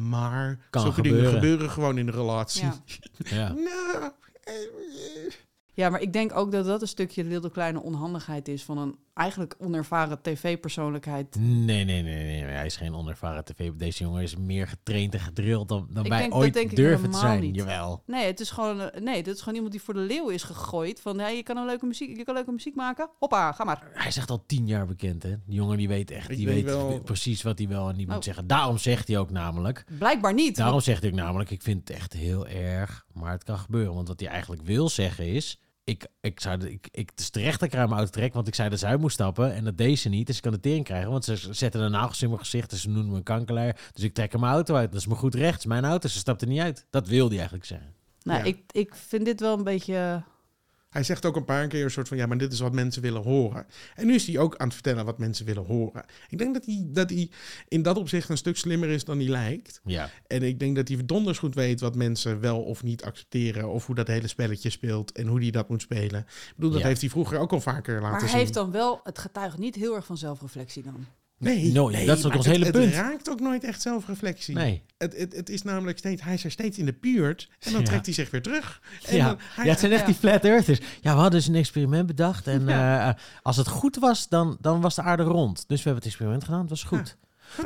maar... Kan zulke dingen gebeuren. gebeuren gewoon in de relatie. Ja. [LAUGHS] Ja. Nou, eh, eh, Ja, maar ik denk ook dat dat een stukje Little Kleine onhandigheid is van een eigenlijk onervaren tv-persoonlijkheid. Nee, nee, nee, nee, nee. Hij is geen onervaren tv. Deze jongen is meer getraind en gedrild dan, dan Ik wij denk- dat ooit durven te zijn. niet. Jawel. Nee, het is gewoon, eh, nee, dit is gewoon iemand die voor de leeuw is gegooid. Van, ja, je kan een leuke muziek, je kan leuke muziek maken. Hoppa, ga maar. Hij is echt al tien jaar bekend, hè? Die jongen die weet echt, die weet weet wel- precies wat hij wel en niet Oh. moet zeggen. Daarom zegt hij ook namelijk, Blijkbaar niet. daarom want- zegt hij ook namelijk, ik vind het echt heel erg, maar het kan gebeuren. Want wat hij eigenlijk wil zeggen is, ik, ik zou de, ik, ik, het is terecht dat ik aan mijn auto trek, want ik zei dat ze uit moest stappen en dat deed ze niet. Dus ik kan de tering krijgen, want ze zetten een nagels in mijn gezicht en ze noemen me een kankerlaar. Dus ik trek mijn auto uit. Dat is me goed recht, mijn auto, ze stapt er niet uit. Dat wil hij eigenlijk zeggen. Nou, Ja. ik, ik vind dit wel een beetje... Hij zegt ook een paar keer een soort van, ja, maar dit is wat mensen willen horen. En nu is hij ook aan het vertellen wat mensen willen horen. Ik denk dat hij, dat hij in dat opzicht een stuk slimmer is dan hij lijkt. Ja. En ik denk dat hij donders goed weet wat mensen wel of niet accepteren. Of hoe dat hele spelletje speelt en hoe hij dat moet spelen. Ik bedoel, dat Ja. heeft hij vroeger ook al vaker laten Maar hij zien. heeft dan wel, het getuigt niet heel erg van zelfreflectie dan. Nee, Dat is ook ons het- hele het, punt. raakt ook nooit echt zelfreflectie. Nee. Het, het, het is namelijk steeds, hij is er steeds in de buurt en dan Ja. trekt hij zich weer terug. En Ja. dan- hij- ja, het zijn echt ja. die flat earthers. Ja, we hadden dus een experiment bedacht. En [LAUGHS] Ja. eh, als het goed was, dan, dan was de aarde rond. Dus we hebben het experiment gedaan. Het was goed.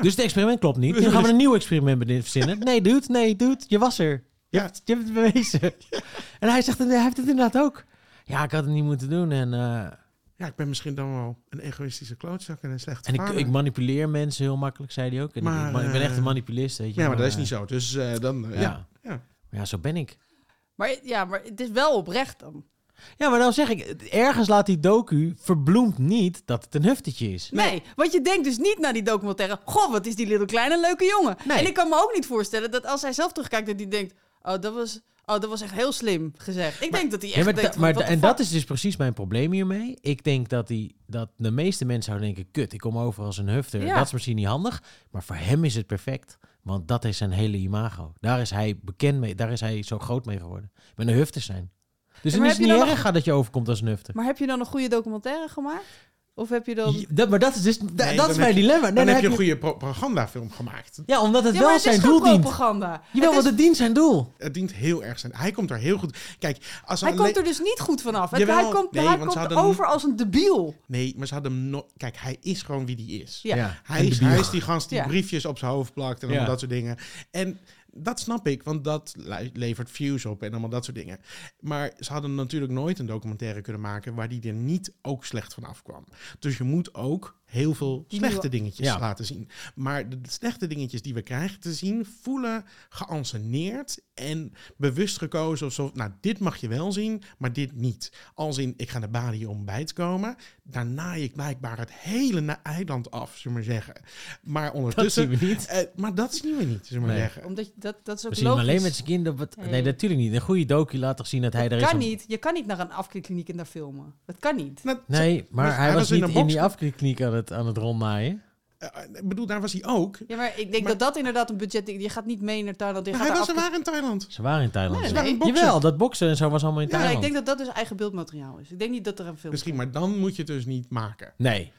Dus het experiment klopt niet. [LAUGHS] Dus dan gaan we een nieuw experiment bedenken- verzinnen. Nee, dude. Nee, dude. Je was er. Je, Ja. hebt, je hebt het bewezen. [LAUGHS] En hij zegt, hij heeft het inderdaad ook. Ja, ik had het niet moeten doen. En, eh, Ja, ik ben misschien dan wel een egoïstische klootzak en een slechte en ik, ik manipuleer mensen heel makkelijk, zei hij ook. En ik- Maar, ik, ben- ik ben echt een eh, manipulist, weet je. ja, maar dat is niet zo. Dus eh, dan, eh, Ja. ja. ja. ja. ja, zo ben ik. Maar ja, maar het is wel oprecht dan. Ja, maar dan zeg ik, ergens laat die docu verbloemt niet dat het een huftetje is. Nee, want je denkt dus niet naar die documentaire. Goh, wat is die Little Kleine leuke jongen. Nee. En ik kan me ook niet voorstellen dat als hij zelf terugkijkt, dat hij denkt... Oh, dat was, oh, dat was echt heel slim gezegd. Ik denk dat hij echt Ja, maar, denkt... en dat is dus precies mijn probleem hiermee. Ik denk dat, die, dat de meeste mensen zouden denken... kut, ik kom over als een hufter. Ja. Dat is misschien niet handig. Maar voor hem is het perfect. Want dat is zijn hele imago. Daar is hij bekend mee. Daar is hij zo groot mee geworden. Met een hufter zijn. Dus Ja, is het heb niet erg dat je overkomt als een hufter. Maar heb je dan een goede documentaire gemaakt? Of heb je dan... Ja, dat, maar dat is dus da- Nee, dat dan is mijn je- dilemma. Nee, Dan, dan heb je een goede pro- propagandafilm gemaakt. Ja, omdat het Ja, wel het is zijn doel dient. propaganda. Jawel, Het want het dient zijn doel. Het dient heel erg zijn. Hij komt er heel goed. Kijk, als Hij komt er dus niet goed vanaf. Jawel, hij komt, nee, hij want ze komt hadden- over als een debiel. Nee, maar ze hadden hem no- Kijk, hij is gewoon wie die is. Ja. Hij is, hij is die gast die Ja. briefjes op zijn hoofd plakt en dat soort dingen. En dat snap ik, want dat le- levert views op en allemaal dat soort dingen. Maar ze hadden natuurlijk nooit een documentaire kunnen maken waar die er niet ook slecht van afkwam. Dus je moet ook heel veel Die slechte nieuwe- dingetjes Ja. laten zien. Maar de, slechte dingetjes die we krijgen te zien, voelen geanceneerd en bewust gekozen. Of zo, nou, dit mag je wel zien, maar dit niet. Als in, ik ga naar Bali om bij te komen. Daar naai ik blijkbaar het hele eiland af, zullen we maar zeggen. Maar Dat ondertussen... zien we niet. eh, maar dat zien we niet, zullen we maar Nee. zeggen. Omdat je, dat, dat is ook We zien hem logisch. alleen met zijn kinderen. Wat, Nee. nee, natuurlijk niet. Een goede docu laat toch zien dat hij er Dat is. kan om- niet. Je kan niet naar een afklikkliniek en daar filmen. Dat kan niet. Nou, Nee, maar hij, hij was, was in niet in, die afkliniek aan het, aan het rondnaaien. eh, ik bedoel, daar was hij ook. Ja, maar ik denk Maar- dat dat inderdaad een budget... Je gaat niet mee naar Thailand. Je Maar gaat hij was er afklik- waar in Thailand. Ze waren in Thailand. Nee, Ze waren nee. boksen. Jawel, dat boksen en zo was allemaal in Ja, Thailand. ik denk dat dat dus eigen beeldmateriaal is. Ik denk niet dat er een film Misschien, maar dan moet je het dus niet maken. Nee,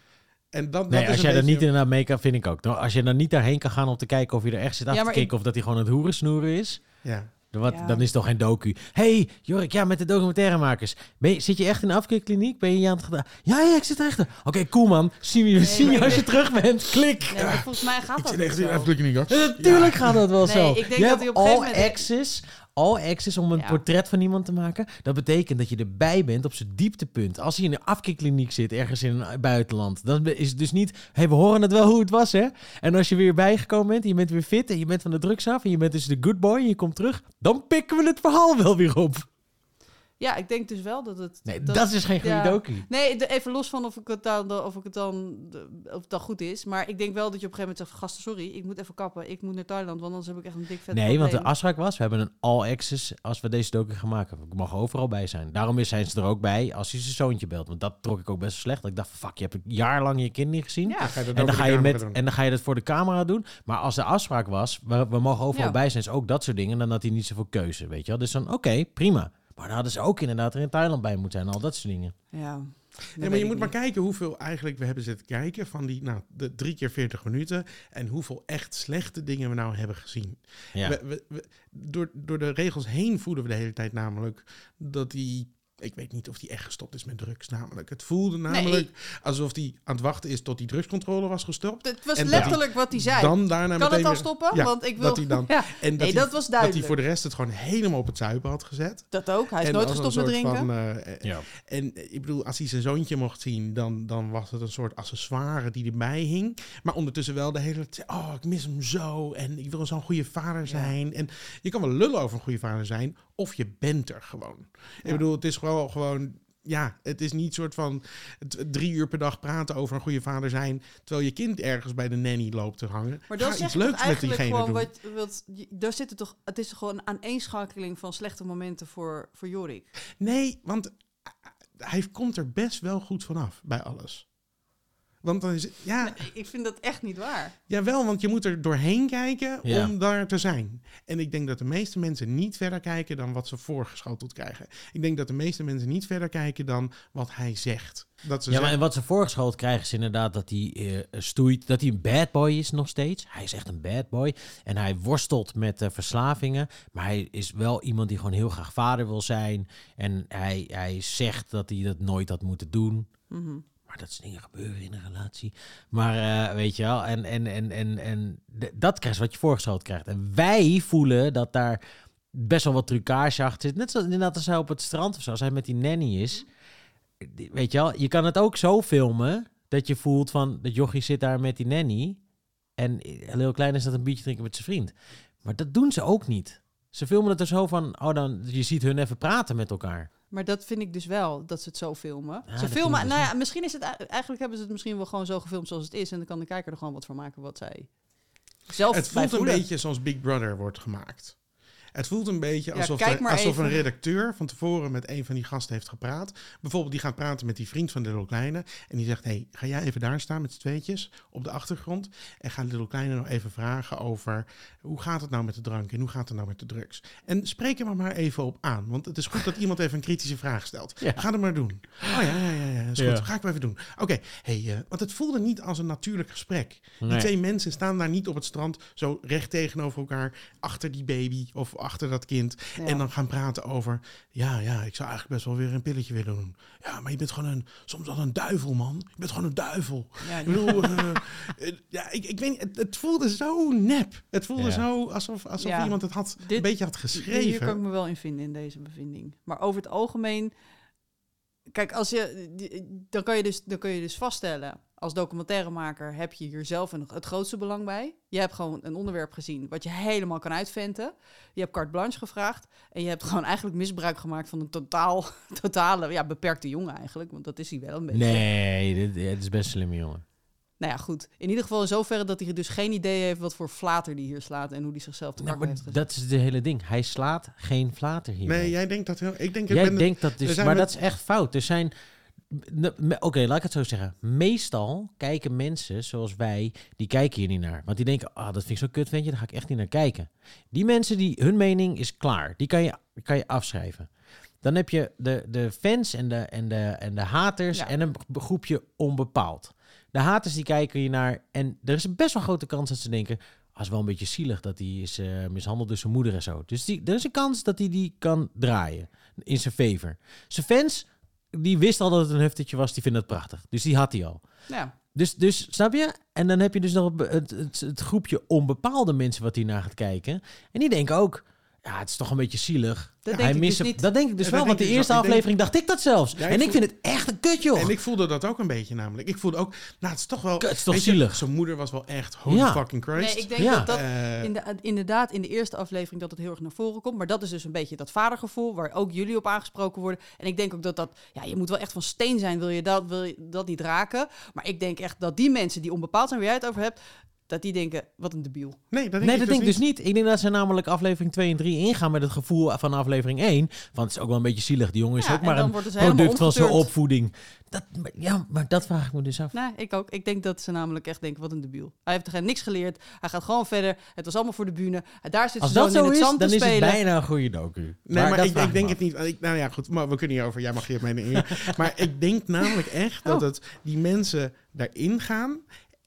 En dat, nee dat als jij er niet inderdaad mee kan, vind ik ook. Nou, Als je dan niet daarheen kan gaan om te kijken of je er echt zit af Ja, te kijken ik- of dat hij gewoon het hoerensnoeren is. Ja. Wat, Ja. Dan is het toch geen docu. hey, Jorik, ja, met de documentairemakers. Ben je, zit je echt in de afkeerkliniek? Ben je hier aan het gedaan? Ja, ja, ik zit er echt. Oké, cool man. Zien we, Nee, zien je ik als je terug bent. Klik. Nee, volgens mij gaat Ik dat zit niet echt in hoor. Ja, Natuurlijk gaat dat wel Nee, zo. ik denk je dat hebt hij op all access, all access om een Ja. portret van iemand te maken. Dat betekent dat je erbij bent op zijn dieptepunt. Als hij in een afkeerkliniek zit, ergens in een buitenland. Dan is het dus niet, hey, we horen het wel hoe het was, hè? En als je weer bijgekomen bent en je bent weer fit en je bent van de drugs af en je bent dus de good boy en je komt terug, dan pikken we het verhaal wel weer op. Ja, ik denk dus wel dat het... Nee, dat, is geen goede ja. docu. Nee, de- even los van of, ik het dan, of, ik het dan, of het dan goed is. Maar ik denk wel dat je op een gegeven moment zegt... Gasten, sorry, ik moet even kappen. Ik moet naar Thailand, want anders heb ik echt een dik vet Nee, want de afspraak was, we hebben een all-access als we deze docu gaan maken. Ik mag overal bij zijn. Daarom is- zijn ze er ook bij als hij zijn zoontje belt. Want dat trok ik ook best wel slecht. Dat ik dacht, fuck, je hebt een jaar lang je kind niet gezien. Ja, Dan ga je dat En dan, voor ga de je camera met, doen. en dan ga je dat voor de camera doen. Maar als de afspraak was, we, we mogen overal Ja. bij zijn, is ook dat soort dingen. Dan had hij niet zoveel keuze, weet je wel. Dus dan, oké, prima. Maar dan hadden ze ook inderdaad er in Thailand bij moeten zijn. Al dat soort dingen. ja. Ja, Dat maar je moet maar kijken hoeveel eigenlijk we hebben zitten kijken van die nou, de drie keer 40 minuten. En hoeveel echt slechte dingen we nou hebben gezien. Ja. We, we, we- door, door de regels heen voelen we de hele tijd namelijk dat die. Ik weet niet of die echt gestopt is met drugs. Namelijk. Het voelde namelijk alsof hij aan het wachten is tot die drugscontrole was gestopt. Het was En dat letterlijk wat hij zei. Dan daarna kan meteen het al stoppen? Ja, Want ik wil... dat hij dan- [LAUGHS] Ja, En nee, hij- dat was Dat duidelijk. hij voor de rest het gewoon helemaal op het zuipen had gezet. Dat ook. Hij is En nooit gestopt met drinken. Van, eh, Ja. En ik bedoel, als hij zijn zoontje mocht zien, dan, dan was het een soort accessoire die erbij hing. Maar ondertussen wel de hele tijd, oh, ik mis hem zo. En ik wil zo'n goede vader zijn. En je kan wel lullen over een goede vader zijn, of je bent er gewoon. Ik bedoel, het is gewoon, gewoon, ja, het is niet soort van drie uur per dag praten over een goede vader zijn, terwijl je kind ergens bij de nanny loopt te hangen. Maar iets je toch leuks met diegene gewoon doen. wat, wat daar zit het toch, het is gewoon een aaneenschakeling van slechte momenten voor, voor Jorik. Nee, want hij komt er best wel goed vanaf bij alles. Want dan is het, ja, Nee, ik vind dat echt niet waar. Jawel, want je moet er doorheen kijken Ja. om daar te zijn. En ik denk dat de meeste mensen niet verder kijken dan wat ze voorgeschoteld krijgen. Ik denk dat de meeste mensen niet verder kijken dan wat hij zegt. Dat ze Ja, maar en wat ze voorgeschoten krijgen is inderdaad dat hij eh, stoeit, dat hij een bad boy is nog steeds. Hij is echt een bad boy en hij worstelt met eh, verslavingen, maar hij is wel iemand die gewoon heel graag vader wil zijn en hij, hij zegt dat hij dat nooit had moeten doen. Mhm. Maar dat soort dingen gebeuren in een relatie. Maar eh, weet je wel, en, en, en, en, en dat krijg je wat je voorgeschoten krijgt. En wij voelen dat daar best wel wat trucage achter zit. Net zoals inderdaad als hij op het strand of zo, als hij met die nanny is. Weet je wel, je kan het ook zo filmen dat je voelt van dat jochie zit daar met die nanny. En heel klein is dat een biertje drinken met zijn vriend. Maar dat doen ze ook niet. Ze filmen het er zo van, oh dan, je ziet hun even praten met elkaar. Maar dat vind ik dus wel, dat ze het zo filmen. Ja, ze filmen, nou ja, misschien is het, ei- eigenlijk hebben ze het misschien wel gewoon zo gefilmd zoals het is. En dan kan de kijker er gewoon wat van maken wat zij zelf het voelt een beetje zoals Big Brother wordt gemaakt. Het voelt een beetje alsof, er- maar alsof even. een redacteur van tevoren met een van die gasten heeft gepraat. Bijvoorbeeld, die gaat praten met die vriend van Little Kleine. En die zegt, hey, ga jij even daar staan met z'n tweetjes op de achtergrond. En ga Little Kleine nog even vragen over hoe gaat het nou met de drank en hoe gaat het nou met de drugs. En spreek hem er maar even op aan. Want het is goed dat iemand even een kritische vraag stelt. Ja. Ga het maar doen. Oh ja, ja, ja, ja is goed. Ja. Ga ik wel even doen. Oké, hey, eh, want het voelde niet als een natuurlijk gesprek. Die twee mensen staan daar niet op het strand zo recht tegenover elkaar, achter die baby of achter dat kind. Ja. En dan gaan praten over, ja, ja, ik zou eigenlijk best wel weer een pilletje willen doen. Ja, maar je bent gewoon een, soms wel een duivel, man. Je bent gewoon een duivel. Ja, Ik bedoel, eh, eh, ja, ik, ik weet het, het voelde zo nep. Het voelde Ja. zo alsof, alsof Ja. iemand het had, Dit- een beetje had Hier kan ik geschreven. me wel in vinden in deze bevinding. Maar over het algemeen, kijk, als je, dan kan je dus, dan kun je dus vaststellen. Als documentairemaker heb je hier zelf een, het grootste belang bij. Je hebt gewoon een onderwerp gezien wat je helemaal kan uitventen. Je hebt carte blanche gevraagd. En je hebt [LAUGHS] gewoon eigenlijk misbruik gemaakt van een totaal, [LAUGHS] totale, ja, beperkte jongen eigenlijk. Want dat is hij wel een beetje. Nee, dit, dit is best een slimme jongen. Nou ja, goed. In ieder geval in zoverre dat hij dus geen idee heeft wat voor flater die hier slaat. En hoe die zichzelf te Nou, heeft gezet. dat is het hele ding. Hij slaat geen flater hier. Nee, jij denkt dat heel... Ik denk, ik Jij ben, denkt dat dus, maar dat is echt fout. Er zijn, oké, laat ik het zo zeggen. Meestal kijken mensen zoals wij, die kijken hier niet naar. Want die denken, ah, dat vind ik zo kut ventje, daar ga ik echt niet naar kijken. Die mensen, die, hun mening is klaar. Die kan je, kan je afschrijven. Dan heb je de, de fans en de, en de, en de haters Ja. en een groepje onbepaald. De haters die kijken hier naar en er is een best wel grote kans dat ze denken... Ah, is wel een beetje zielig dat hij is eh, mishandeld door zijn moeder en zo. Dus die, er is een kans dat hij die kan draaien in zijn favor. Zijn fans, die wisten al dat het een huftetje was, die vinden het prachtig. Dus die had hij al. Ja, Dus, dus snap je? En dan heb je dus nog het, het, het groepje onbepaalde mensen wat hiernaar gaat kijken. En die denken ook, ja, het is toch een beetje zielig. Dat Hij denk ik mist dus niet. Dat denk ik dus Ja, wel, want de eerste dus. Ik aflevering dacht ik dat zelfs. Ja, ik en ik voel- vind het echt een kutjoh. En ik voelde dat ook een beetje namelijk. Ik voelde ook, nou het is toch wel... Het is toch je, zielig. Zijn moeder was wel echt, holy Ja. fucking Christ. Nee, ik denk Ja. dat dat Eh, in de, inderdaad in de eerste aflevering dat het heel erg naar voren komt. Maar dat is dus een beetje dat vadergevoel waar ook jullie op aangesproken worden. En ik denk ook dat dat, ja, je moet wel echt van steen zijn, wil je dat, wil je dat niet raken. Maar ik denk echt dat die mensen die onbepaald zijn, waar jij het over hebt, dat die denken, wat een debiel. nee, dat denk Nee, ik dat denk ik dus niet. Ik denk dat ze namelijk aflevering 2 en 3 ingaan met het gevoel van aflevering 1. Want het is ook wel een beetje zielig. Die jongen is Ja, ook maar dan een worden ze helemaal product van zijn opvoeding. Dat, ja, maar dat vraag ik me dus af. Nee, ik ook. Ik denk dat ze namelijk echt denken, wat een debiel. Hij heeft er niks geleerd. Hij gaat gewoon verder. Het was allemaal voor de bühne. Daar zit Als ze dat zo in het zand dan is het bijna een goede docu. Nee, maar, ik, ik denk het niet. Ik, nou ja, goed, maar we kunnen hierover. Jij mag je mening in. maar ik denk namelijk echt dat Oh. het die mensen daarin gaan.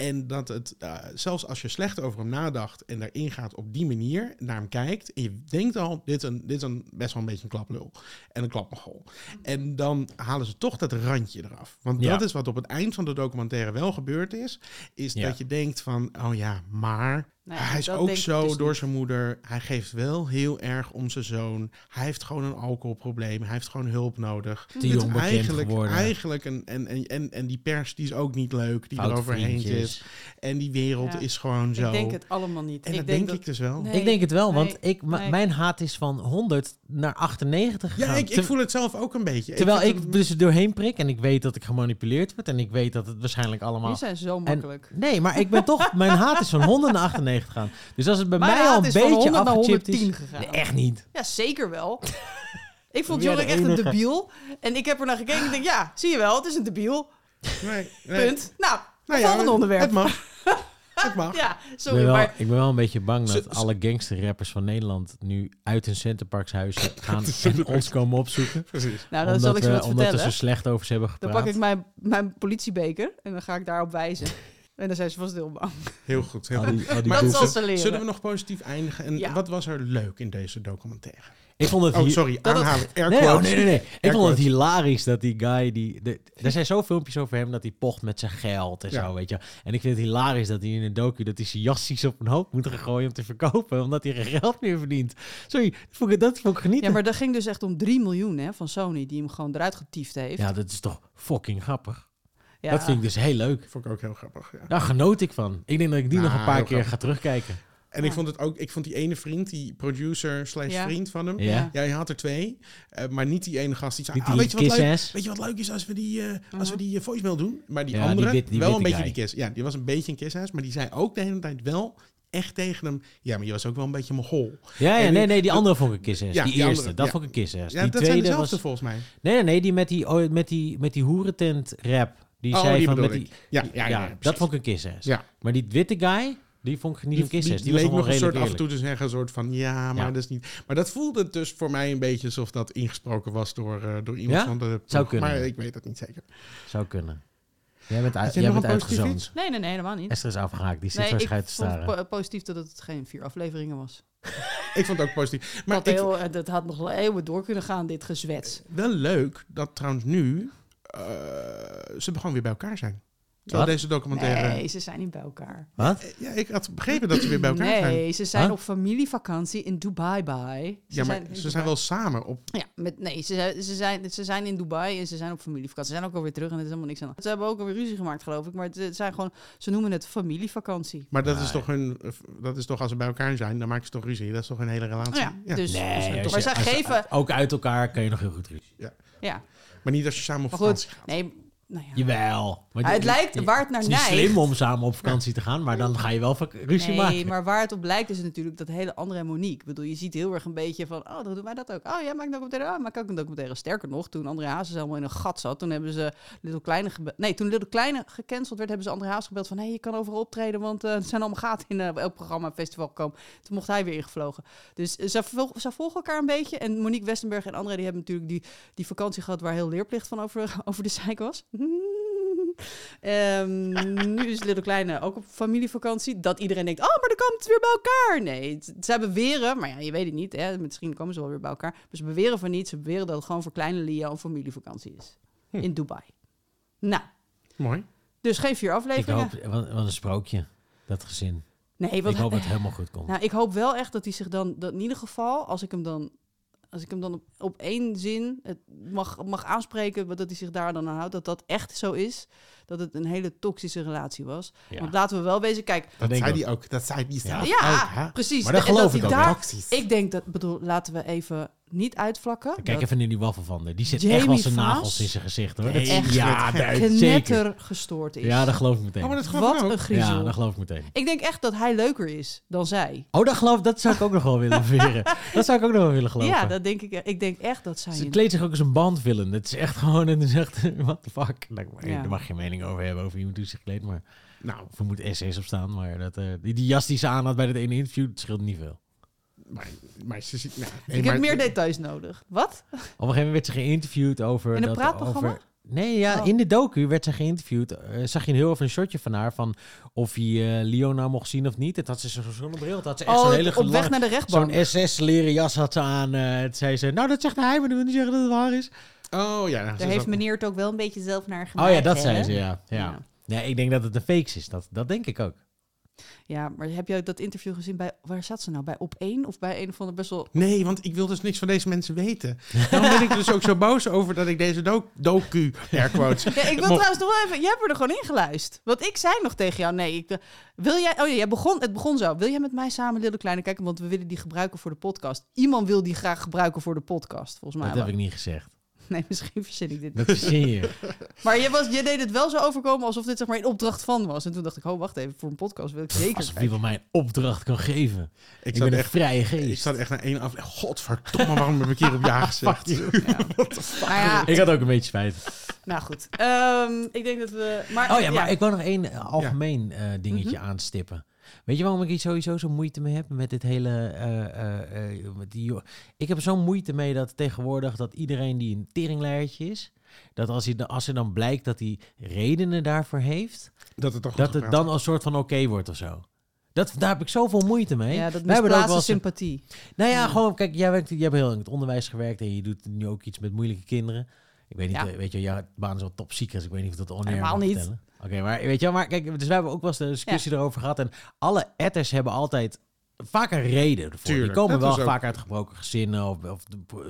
En dat het, eh, zelfs als je slecht over hem nadacht en daarin gaat op die manier, naar hem kijkt. En je denkt al, dit is, een, dit is een, best wel een beetje een klaplul. En een klapmogol. En dan halen ze toch dat randje eraf. Want Ja. dat is wat op het eind van de documentaire wel gebeurd is. Is Ja. dat je denkt van, oh ja, maar Nee, hij is ook ik zo dus door niet. zijn moeder. Hij geeft wel heel erg om zijn zoon. Hij heeft gewoon een alcoholprobleem. Hij heeft gewoon hulp nodig. Te Het jong eigenlijk, geworden. eigenlijk een, en, en, en, en die pers die is ook niet leuk. Die eroverheen vriendjes. zit. En die wereld Ja. is gewoon zo. Ik denk het allemaal niet. en ik dat denk denk dat, ik dus wel. Nee. Ik denk het wel, want nee, ik, mijn haat is van 100 naar 98 Ja, gegaan. ik, ik Ter- voel het zelf ook een beetje. terwijl ik het- dus er doorheen prik en ik weet dat ik gemanipuleerd word en ik weet dat het waarschijnlijk Die allemaal... zijn zo makkelijk. Nee, maar ik ben toch... Mijn haat is van 100 naar 98 gegaan. Dus als het bij mij al een is van beetje 100 naar afgechipt 110 is... gegaan. Nee, echt niet. Ja, zeker wel. [LAUGHS] ik vond Jorik echt een debiel. En ik heb er naar gekeken en ik denk, ja, zie je wel, het is een debiel. Nee, nee. Punt. Nou, Nou ja, volgende onderwerp. Het mag. [LAUGHS] het mag. Ja, Ik sorry, ben, wel, maar... ik ben wel een beetje bang dat Ze- alle gangsterrappers van Nederland nu uit hun centerparkshuizen [LAUGHS] gaan en ons komen opzoeken. Precies. Nou, dan omdat zal ik ze we, wat omdat we vertellen. zo slecht over ze hebben Dan gepraat. pak ik mijn, mijn politiebeker en dan ga ik daarop wijzen. En dan zijn ze vast heel bang. Heel goed. Heel goed. Maar dat zal ze leren. Zullen we nog positief eindigen? En Ja. wat was er leuk in deze documentaire? Ik vond het Oh, sorry. Dat Aanhalen. Nee, oh, nee, nee, nee. Ik vond het hilarisch dat die guy die. De, er zijn zo filmpjes over hem dat hij pocht met zijn geld en Ja. zo, weet je. En ik vind het hilarisch dat hij in een docu dat hij zijn jassies op een hoop moet gaan gooien om te verkopen, omdat hij geen geld meer verdient. Sorry, dat vond ik, dat vond ik genieten. Ja, maar dat ging dus echt om 3 miljoen hè, van Sony, die hem gewoon eruit getiefd heeft. Ja, dat is toch fucking grappig. Ja. Dat vind ik dus heel leuk. Vond ik ook heel grappig. Ja. Daar genoot ik van. Ik denk dat ik die Nou, nog een paar keer grappig. ga terugkijken. En ik vond het ook, ik vond die ene vriend, die producer slash Ja. vriend van hem. Ja. Ja, je had er twee. eh, maar niet die ene gast die zei, ah, die weet, je wat leuk, kiss-ass. weet je wat leuk is als we die, eh, als we Mhm. die eh, voicemail doen? Maar die Ja, die andere, wit- die wel een beetje guy. die kiss. Ja, die was een beetje een kiss maar die zei ook de hele tijd wel echt tegen hem. Ja, maar je was ook wel een beetje mogol. Ja, ja, nee, die- nee, die andere vond ik kiss-ass. Ja, die, die eerste, andere, dat ja. vond ik kiss-ass. Ja, die dat zijn tweede dezelfde was... volgens mij. Nee, nee, nee, die met die, oh, met die, met die hoerentent rap. Die Oh, zei die van met ik. die, Ja, ja, ja, ja, dat vond ik een kiss-ass. Ja. Maar die witte guy, die vond ik niet een kiss-ass. Die, die was leek nog een soort af en toe te zeggen, een soort van ja, maar Ja. dat is niet. Maar dat voelde dus voor mij een beetje alsof dat ingesproken was door, eh, door iemand Ja? van de. Zou kunnen. Maar ik weet het niet zeker. Zou kunnen. Jij bent, uit, jij bent uitgezoond. Nee, nee, nee, helemaal niet. Esther is afgehaakt. Die zit Nee, zo ik schijt te vond staren. po- positief dat het geen vier afleveringen was. [LAUGHS] Ik vond het ook positief. Maar ik, heel, eh, dat had nog wel eeuwen door kunnen gaan, dit gezwets. wel leuk dat trouwens nu ze gewoon weer bij elkaar zijn. Terwijl deze documentaire. Nee, ze zijn niet bij elkaar. Wat? Eh, Ja, ik had begrepen dat ze weer bij elkaar zijn. Nee, ze zijn Huh? op familievakantie in Dubai bij. Ze Ja, maar in ze Dubai. zijn wel samen op. Ja, met, nee, ze, zijn- ze, zijn, ze zijn in Dubai en ze zijn op familievakantie. Ze zijn ook alweer terug en er is helemaal niks aan. Ze hebben ook alweer ruzie gemaakt, geloof ik. Maar het, zijn gewoon, ze noemen het familievakantie. Maar dat is toch hun. Dat is toch als ze bij elkaar zijn, dan maken ze toch ruzie. Dat is toch een hele relatie. Ja, dus- Nee, Maar je- zij als- geven- Ook uit elkaar kan je nog heel goed ruzie. Ja, Maar niet als je samen op maar vakantie goed. gaat. Nee, nou ja. Jawel. Maar het lijkt waar het naar Het is neigt. slim om samen op vakantie te gaan, maar dan ga je wel ruzie Nee, maken. maar waar het op lijkt is natuurlijk dat hele andere en Monique. Ik bedoel, je ziet heel erg een beetje van, oh, dan doen wij dat ook. Oh, jij maakt een documentaire. Oh, maak ook een documentaire. Sterker nog, toen André Hazes helemaal in een gat zat, toen hebben ze Little Kleine. Nee, toen Little Kleine gecanceld werd, hebben ze André Hazes gebeld van, hé, hey, je kan overal optreden, want eh, er zijn allemaal gaten in eh, elk programma en festival komen. Toen mocht hij weer ingevlogen. Dus eh, ze, vol- ze volgen elkaar een beetje. En Monique Westenberg en André, die hebben natuurlijk die, die vakantie gehad waar heel leerplicht van over, [LAUGHS] over de zeik was. [LAUGHS] Ehm, nu is Little Kleine ook op familievakantie. Dat iedereen denkt, oh, maar dan komt het weer bij elkaar. Nee, zij beweren, maar ja, je weet het niet. Hè? Misschien komen ze wel weer bij elkaar. Maar ze beweren van niet. Ze beweren dat het gewoon voor kleine Lia een familievakantie is. Hm. In Dubai. Nou, Mooi. dus geen vier Ik afleveringen. hoop, wat, wat een sprookje, dat gezin. Nee, Ik hoop dat het helemaal goed komt. Nou, ik hoop wel echt dat hij zich dan, dat in ieder geval, als ik hem dan, als ik hem dan op, op één zin het mag, mag aanspreken, wat dat hij zich daar dan aan houdt, dat dat echt zo is, dat het een hele toxische relatie was. Ja. Want laten we wel wezen, kijk, Dat Dat denk zei ik die ook. Dat zei die zelf ja, ook, hè? precies. Maar dat En geloof hij ik ook, daar, Toxisch. Ik denk dat, bedoel, laten we even niet uitvlakken. Kijk dat even naar die waffelvander. Die zit Jamie echt wel zijn nagels in zijn gezicht hoor. Nee, Dat- echt. ja, dat- zeker. knetter gestoord is. Ja, dat geloof ik meteen. Oh, maar dat geloof ik Wat ook. een griezel. ja, dat geloof ik meteen. Ik denk echt dat hij leuker is dan zij. Oh, dat geloof dat zou ik ook nog wel willen veren. [LAUGHS] Dat zou ik ook nog wel willen geloven. Ja, dat denk ik. Ik denk echt dat zij. Ze kleedt zich ook als een bandvillain. Het is echt gewoon, en [LAUGHS] is echt, what the fuck. Daar, Ja. daar mag je geen mening over hebben, over iemand hoe zich kleedt. Maar Nou, of er moet SS op staan. Maar dat, eh, die, die jas die ze aan had bij dat ene interview, dat scheelt niet veel. Maar, maar ze ziet... Nou, nee, ik maar- heb meer details nodig. Wat? Op een gegeven moment werd ze geïnterviewd over... In een dat- praatprogramma? Over, nee, ja, Oh. in de docu werd ze geïnterviewd. Eh, zag je een heel even een shotje van haar van of hij eh Leo nou mocht zien of niet. Het had ze zo'n zonnebril. Het had ze echt zo'n Oh, hele op weg naar de rechtbank. Zo'n SS-leren jas had ze aan. eh toen zei ze, nou dat zegt hij, maar dat wil niet zeggen dat het waar is. Oh ja. ze Daar heeft meneer het ook wel een beetje zelf naar gemaakt. Oh ja, dat hè? zei ze, ja. ja. Ja. Nee, ik denk dat het een fake is. Dat, dat denk ik ook. Ja, maar heb je dat interview gezien bij... Waar zat ze nou? Bij Op 1 of bij een of andere best wel... Nee, want ik wil dus niks van deze mensen weten. [LAUGHS] Daarom ben ik dus ook zo boos over dat ik deze do docu, air quotes... [LAUGHS] Ja, ik wil trouwens nog wel even... Jij hebt er gewoon in geluisterd. Want ik zei nog tegen jou... Nee, ik, wil jij... Oh ja, jij begon, het begon zo. Wil jij met mij samen Little Kleine kijken? Want we willen die gebruiken voor de podcast. Iemand wil die graag gebruiken voor de podcast, volgens mij. Dat heb ik niet gezegd. [LAUGHS] Nee, misschien verzin ik dit. Dat verzin je. [LAUGHS] Maar je, was, je deed het wel zo overkomen alsof dit zeg maar een opdracht van was. En toen dacht ik, oh wacht even, voor een podcast wil ik zeker Alsof kijken. iemand mij een opdracht kan geven. Ik, Ik ben een echt... vrije Ik geest. zat echt naar één af. Godverdomme, waarom heb ik hier op ja [LAUGHS] gezegd? Ja. Maar ja, Ik had ook een beetje spijt. nou goed. Ehm, ik denk dat we... Maar, Oh ja, maar ik wou nog één algemeen eh, dingetje Mhm. aanstippen. Weet je waarom ik hier sowieso zo moeite mee heb met dit hele... eh, eh, eh, met die, ik heb er zo'n moeite mee dat tegenwoordig dat iedereen die een teringleiertje is... dat als, hij, dan- als er dan blijkt dat hij redenen daarvoor heeft... Dat het toch dat het dan een soort van oké wordt of zo. Dat, daar heb ik zoveel moeite mee. Ja, dat Wij hebben ook wel eens- sympathie. Nou ja, Ja. gewoon, kijk, jij, werkt, jij hebt heel lang in het onderwijs gewerkt en je doet nu ook iets met moeilijke kinderen. Ik weet niet, Ja. weet je, jouw baan is wel top secret, ik weet niet of dat on-air Helemaal niet. vertellen. Oké, maar weet je wel, maar kijk, dus wij hebben ook wel eens een discussie erover gehad en alle etters hebben altijd vaak een reden ervoor. Tuurlijk, Die komen wel ook- vaak uit gebroken gezinnen of, of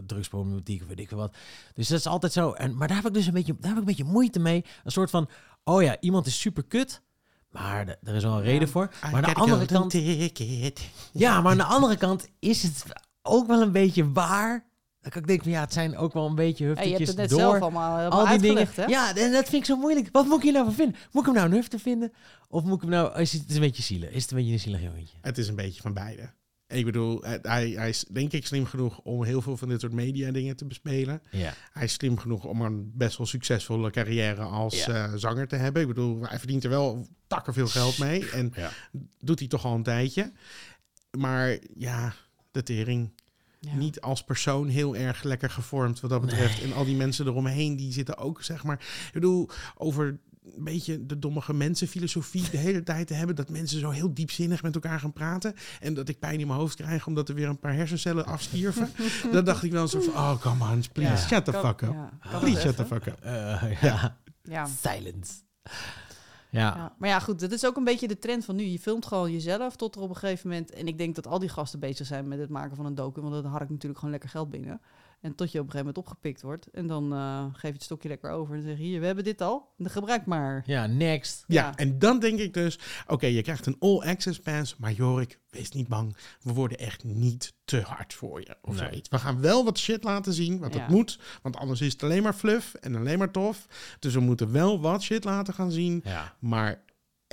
drugsproblematiek of weet ik veel wat. Dus dat is altijd zo. En, maar daar heb ik dus een beetje, daar heb ik een beetje moeite mee. Een soort van, oh ja, iemand is super kut, maar de- er is wel een reden voor. Maar aan de andere kant... Ja, maar aan de andere kant is het ook wel een beetje waar. Dat ik denk van ja, het zijn ook wel een beetje Ja, je hebt huftetjes het net door. zelf allemaal, helemaal al die dingen. uitgelegd, hè? Ja, en dat vind ik zo moeilijk. Wat moet ik hier nou van vinden? Moet ik hem nou een hufte vinden? Of moet ik hem nou... Is het, een beetje zielig? Is het een beetje een zielig jongetje? Het is een beetje van beide. Ik bedoel, eh, hij, hij is denk ik slim genoeg om heel veel van dit soort media dingen te bespelen. Ja. Hij is slim genoeg om een best wel succesvolle carrière als Ja. eh, zanger te hebben. Ik bedoel, hij verdient er wel takken veel geld mee. En Ja. doet hij toch al een tijdje. Maar ja, de tering. Ja. Niet als persoon heel erg lekker gevormd wat dat betreft. En al die mensen eromheen, die zitten ook, zeg maar... Ik bedoel, over een beetje de dommige mensenfilosofie de hele tijd te hebben... dat mensen zo heel diepzinnig met elkaar gaan praten... en dat ik pijn in mijn hoofd krijg omdat er weer een paar hersencellen afstierven. [LAUGHS] dan dacht ik wel zo van, oh, come on, please, Ja. shut the fuck up. ja, Please shut the fuck up. Ja. Ja. Silence. Ja. Maar ja, goed, dat is ook een beetje de trend van nu. Je filmt gewoon jezelf tot er op een gegeven moment... En ik denk dat al die gasten bezig zijn met het maken van een docu... want dat harkt natuurlijk gewoon lekker geld binnen. En tot je op een gegeven moment opgepikt wordt. En dan eh, geef je het stokje lekker over en zeg je... hier, we hebben dit al, dan gebruik maar. Ja, next. Ja, Ja. en dan denk ik dus, oké, je krijgt een all-access pass, maar Jorik, wees niet bang. We worden echt niet te hard voor je of Nee. zoiets. We gaan wel wat shit laten zien, wat Ja. het moet, want anders is het alleen maar fluff en alleen maar tof. Dus we moeten wel wat shit laten gaan zien, Ja. maar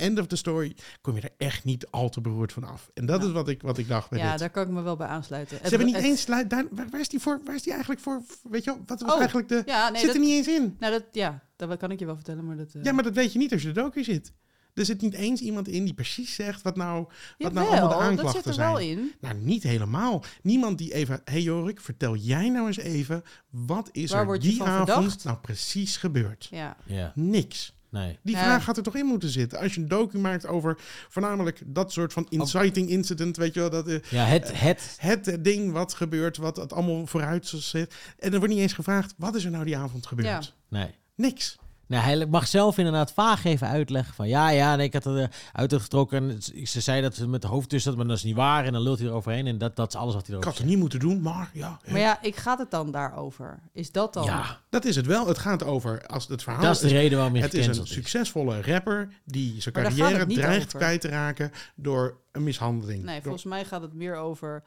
end of the story kom je er echt niet al te beroerd van af. En dat Ja. is wat ik, wat ik dacht bij Ja, dit. daar kan ik me wel bij aansluiten. Ze hebben niet Het- eens, daar, waar, waar is die voor, waar is die eigenlijk voor, weet je wel, wat was Oh, eigenlijk de, Ja, nee, zit dat, er niet eens in. nou, dat, ja, dat kan ik je wel vertellen, maar dat... eh, Ja, maar dat weet je niet als je de docu zit. Er zit niet eens iemand in die precies zegt wat nou, wat nou allemaal de dat aanklachten zit er zijn. wel in. Nou, niet helemaal. Niemand die even... hey Jorik, vertel jij nou eens even... wat is Waar er die avond verdacht? nou precies gebeurd? Ja. Ja. Niks. Nee. Die vraag gaat er toch in moeten zitten. Als je een docu maakt over voornamelijk dat soort van inciting incident... weet je wel, dat, eh, Ja, het... het het eh, ding wat gebeurt, wat het allemaal vooruit zit. En er wordt niet eens gevraagd... wat is er nou die avond gebeurd? Ja. nee. Niks. Nou, hij mag zelf inderdaad vaag even uitleggen van... Ja, ja, nee, ik had het eruit getrokken. En ze zei dat ze met de hoofd tussen zat, maar dat is niet waar. En dan lult hij eroverheen. En dat, dat is alles wat hij Ik erover had het niet moeten doen, maar ja. Maar ja, ik gaat het dan daarover? Is dat dan? Ja, Dat is het wel. Het gaat over, als het verhaal dat is de reden waarom je Het is een is. succesvolle rapper die zijn carrière dreigt over. kwijt te raken door een mishandeling. Nee, Door- volgens mij gaat het meer over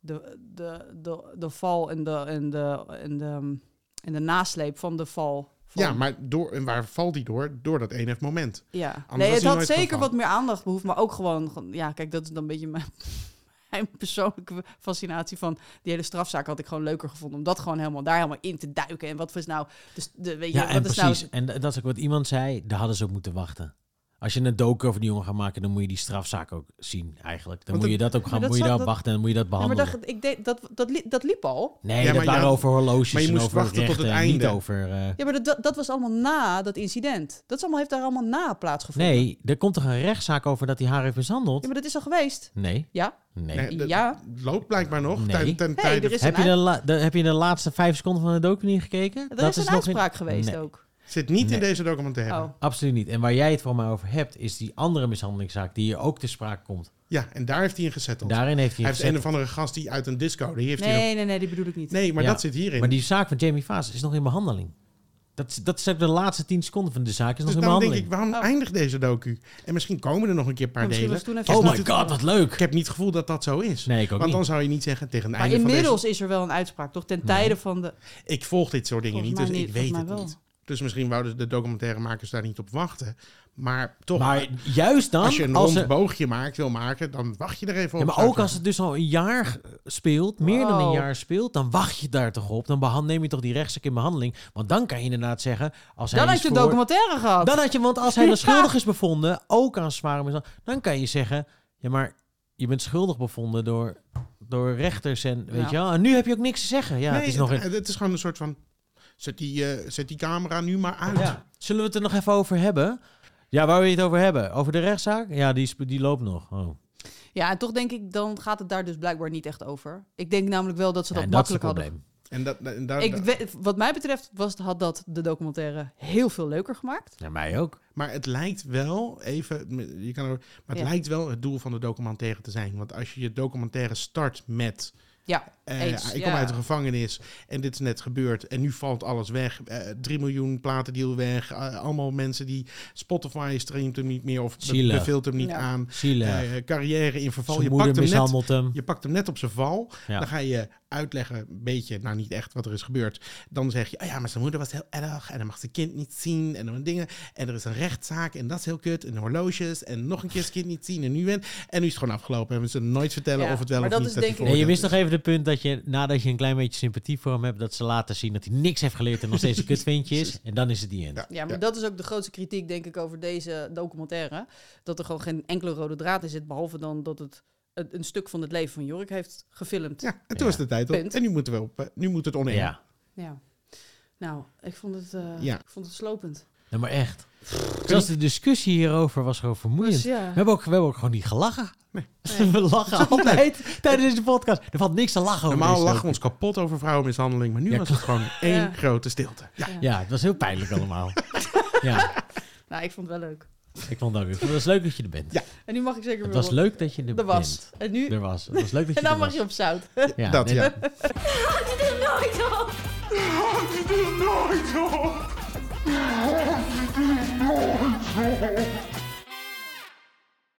de, de, de, de val en de, en, de, en, de, en de nasleep van de val. Van, Ja, maar door, en waar valt hij door? Door dat ene moment. Ja. was Nee, het had zeker wat meer aandacht behoefd, maar ook gewoon, ja, kijk, dat is dan een beetje mijn, [LAUGHS] mijn persoonlijke fascinatie van die hele strafzaak had ik gewoon leuker gevonden om dat gewoon helemaal daar helemaal in te duiken en wat was nou, dus de, weet je, Ja, wat en is precies. nou, En dat is ook wat iemand zei. Daar hadden ze ook moeten wachten. Als je een docu over die jongen gaat maken, dan moet je die strafzaak ook zien eigenlijk. Dan Want moet je dat ook gaan, dat moet je daarop dat- wachten en dan moet je dat Ja, maar behandelen. dat, ik deed, dat, dat, li- dat liep al. Nee, Ja, dat maar je waren had- over horloges maar je en moest over wachten tot rechten het en niet einde. over... eh, Ja, maar dat, dat, dat was allemaal na dat incident. Dat is allemaal, heeft daar allemaal na plaatsgevonden. Nee, er komt toch een rechtszaak over dat hij haar heeft mishandeld? Ja, maar dat is al geweest. Nee, Ja? nee. Nee, dat Ja. loopt blijkbaar nog. Nee. Ten, tijde Heb je, de heb je de laatste vijf seconden van de docu niet gekeken? Er is een nog in- uitspraak geweest Nee, ook. Zit niet Nee. in deze documentaire. Oh. Absoluut niet. En waar jij het voor mij over hebt, is die andere mishandelingszaak die hier ook te sprake komt. Ja, en daar heeft hij in gezetteld. Daarin heeft hij, hij heeft een of andere gast die uit een disco. Die heeft hij nog- Nee, nee, nee, die bedoel ik niet. Nee, maar Ja. dat zit hierin. Maar die zaak van Jamie Vaas is nog in behandeling. Dat, is- dat is ook de laatste tien seconden van de zaak is nog dus in daarom denk behandeling. ik, waarom Oh. eindigt deze docu? En misschien komen er nog een keer een paar misschien delen. oh my god, wat leuk. Ik heb niet het gevoel dat dat zo is. Nee, ik ook Want niet. dan zou je niet zeggen tegen het Maar einde van inmiddels deze... is er wel een uitspraak, toch? Ten tijde van de... Ik volg dit soort dingen niet, dus ik weet het wel. niet. Dus misschien wouden de documentairemakers daar niet op wachten. Maar toch, Maar juist dan, als je een als rond boogje maakt, wil maken, dan wacht je er even op. ja, maar ook als het dus al een jaar speelt, meer dan een jaar speelt, dan wacht je daar toch op. Dan neem je toch die rechtszaak in behandeling. Want dan kan je inderdaad zeggen, als hij Dan is had je een documentaire gehad. Dan had je, want als hij dan [LAUGHS] Ja. schuldig is bevonden, ook aan zware mishandeling, dan kan je zeggen, ja, maar je bent schuldig bevonden door, door rechters en weet Ja. je wel. En nu heb je ook niks te zeggen. Ja, nee, het is nog een, het is gewoon een soort van... Zet die, eh, zet die camera nu maar uit. Ja. Zullen we het er nog even over hebben? Ja, waar wil je het over hebben? Over de rechtszaak? Ja, die, die loopt nog. Oh. Ja, en toch denk ik, dan gaat het daar dus blijkbaar niet echt over. Ik denk namelijk wel dat ze Ja, dat en dat is het makkelijk hadden. probleem. En dat, en daar, Ik weet, wat mij betreft was, had dat de documentaire heel veel leuker gemaakt. Ja, mij ook. Maar het lijkt wel, even, je kan er, maar het Ja. lijkt wel het doel van de documentaire te zijn. Want als je je documentaire start met, Ja, eh, ik kom ja. uit de gevangenis en dit is net gebeurd en nu valt alles weg. Eh 3 miljoen platendeal weg, eh, allemaal mensen die Spotify streamt hem niet meer of Zielig. beveelt hem niet Ja. aan. Eh, carrière in verval. Je moeder pakt, hem net, mishandelt hem. je pakt hem net op zijn val. Ja. Dan ga je uitleggen, een beetje, nou niet echt wat er is gebeurd. Dan zeg je, oh ja, maar zijn moeder was heel erg. En dan mag zijn kind niet zien. En dan dingen. En er is een rechtszaak. En dat is heel kut. En horloges. En nog een keer zijn kind niet zien. En nu, en, en nu is het gewoon afgelopen. En we zullen nooit vertellen Ja, of het wel maar of dat niet is denk ik- Nee, je mist nog even de punt dat je, nadat je een klein beetje sympathie voor hem hebt, dat ze laten zien dat hij niks heeft geleerd en nog steeds een [LAUGHS] kutventje is. En dan is het die end. Ja, ja, maar ja. dat is ook de grootste kritiek, denk ik, over deze documentaire. Dat er gewoon geen enkele rode draad in zit, behalve dan dat het een, een stuk van het leven van Jorik heeft gefilmd. Ja, en toen Ja. was de tijd op. En nu moeten we op. eh, Nu moet het oneer. Ja. Ja. Nou, ik vond het, eh, Ja. ik vond het slopend. Nou, maar echt. Zelfs de discussie hierover was gewoon vermoeiend. Dus ja. We hebben, ook, we hebben ook gewoon niet gelachen. Nee. [LAUGHS] we lachen altijd tijdens deze podcast. Er valt niks te lachen over Normaal lachen we ons kapot over vrouwenmishandeling. Maar nu Ja, was het gewoon één Ja. grote stilte. Ja. Ja, het was heel pijnlijk allemaal. [LAUGHS] ja, Nou, ik vond het wel leuk. Ik vond het ook. Vond het was leuk dat je er bent. Ja. En nu mag ik zeker Het weer was op- leuk dat je er Er was. bent. En nu... Er was. Het was leuk dat je En dan er mag was. je op zout. Ja, [LAUGHS] dat nee, ja. nooit op.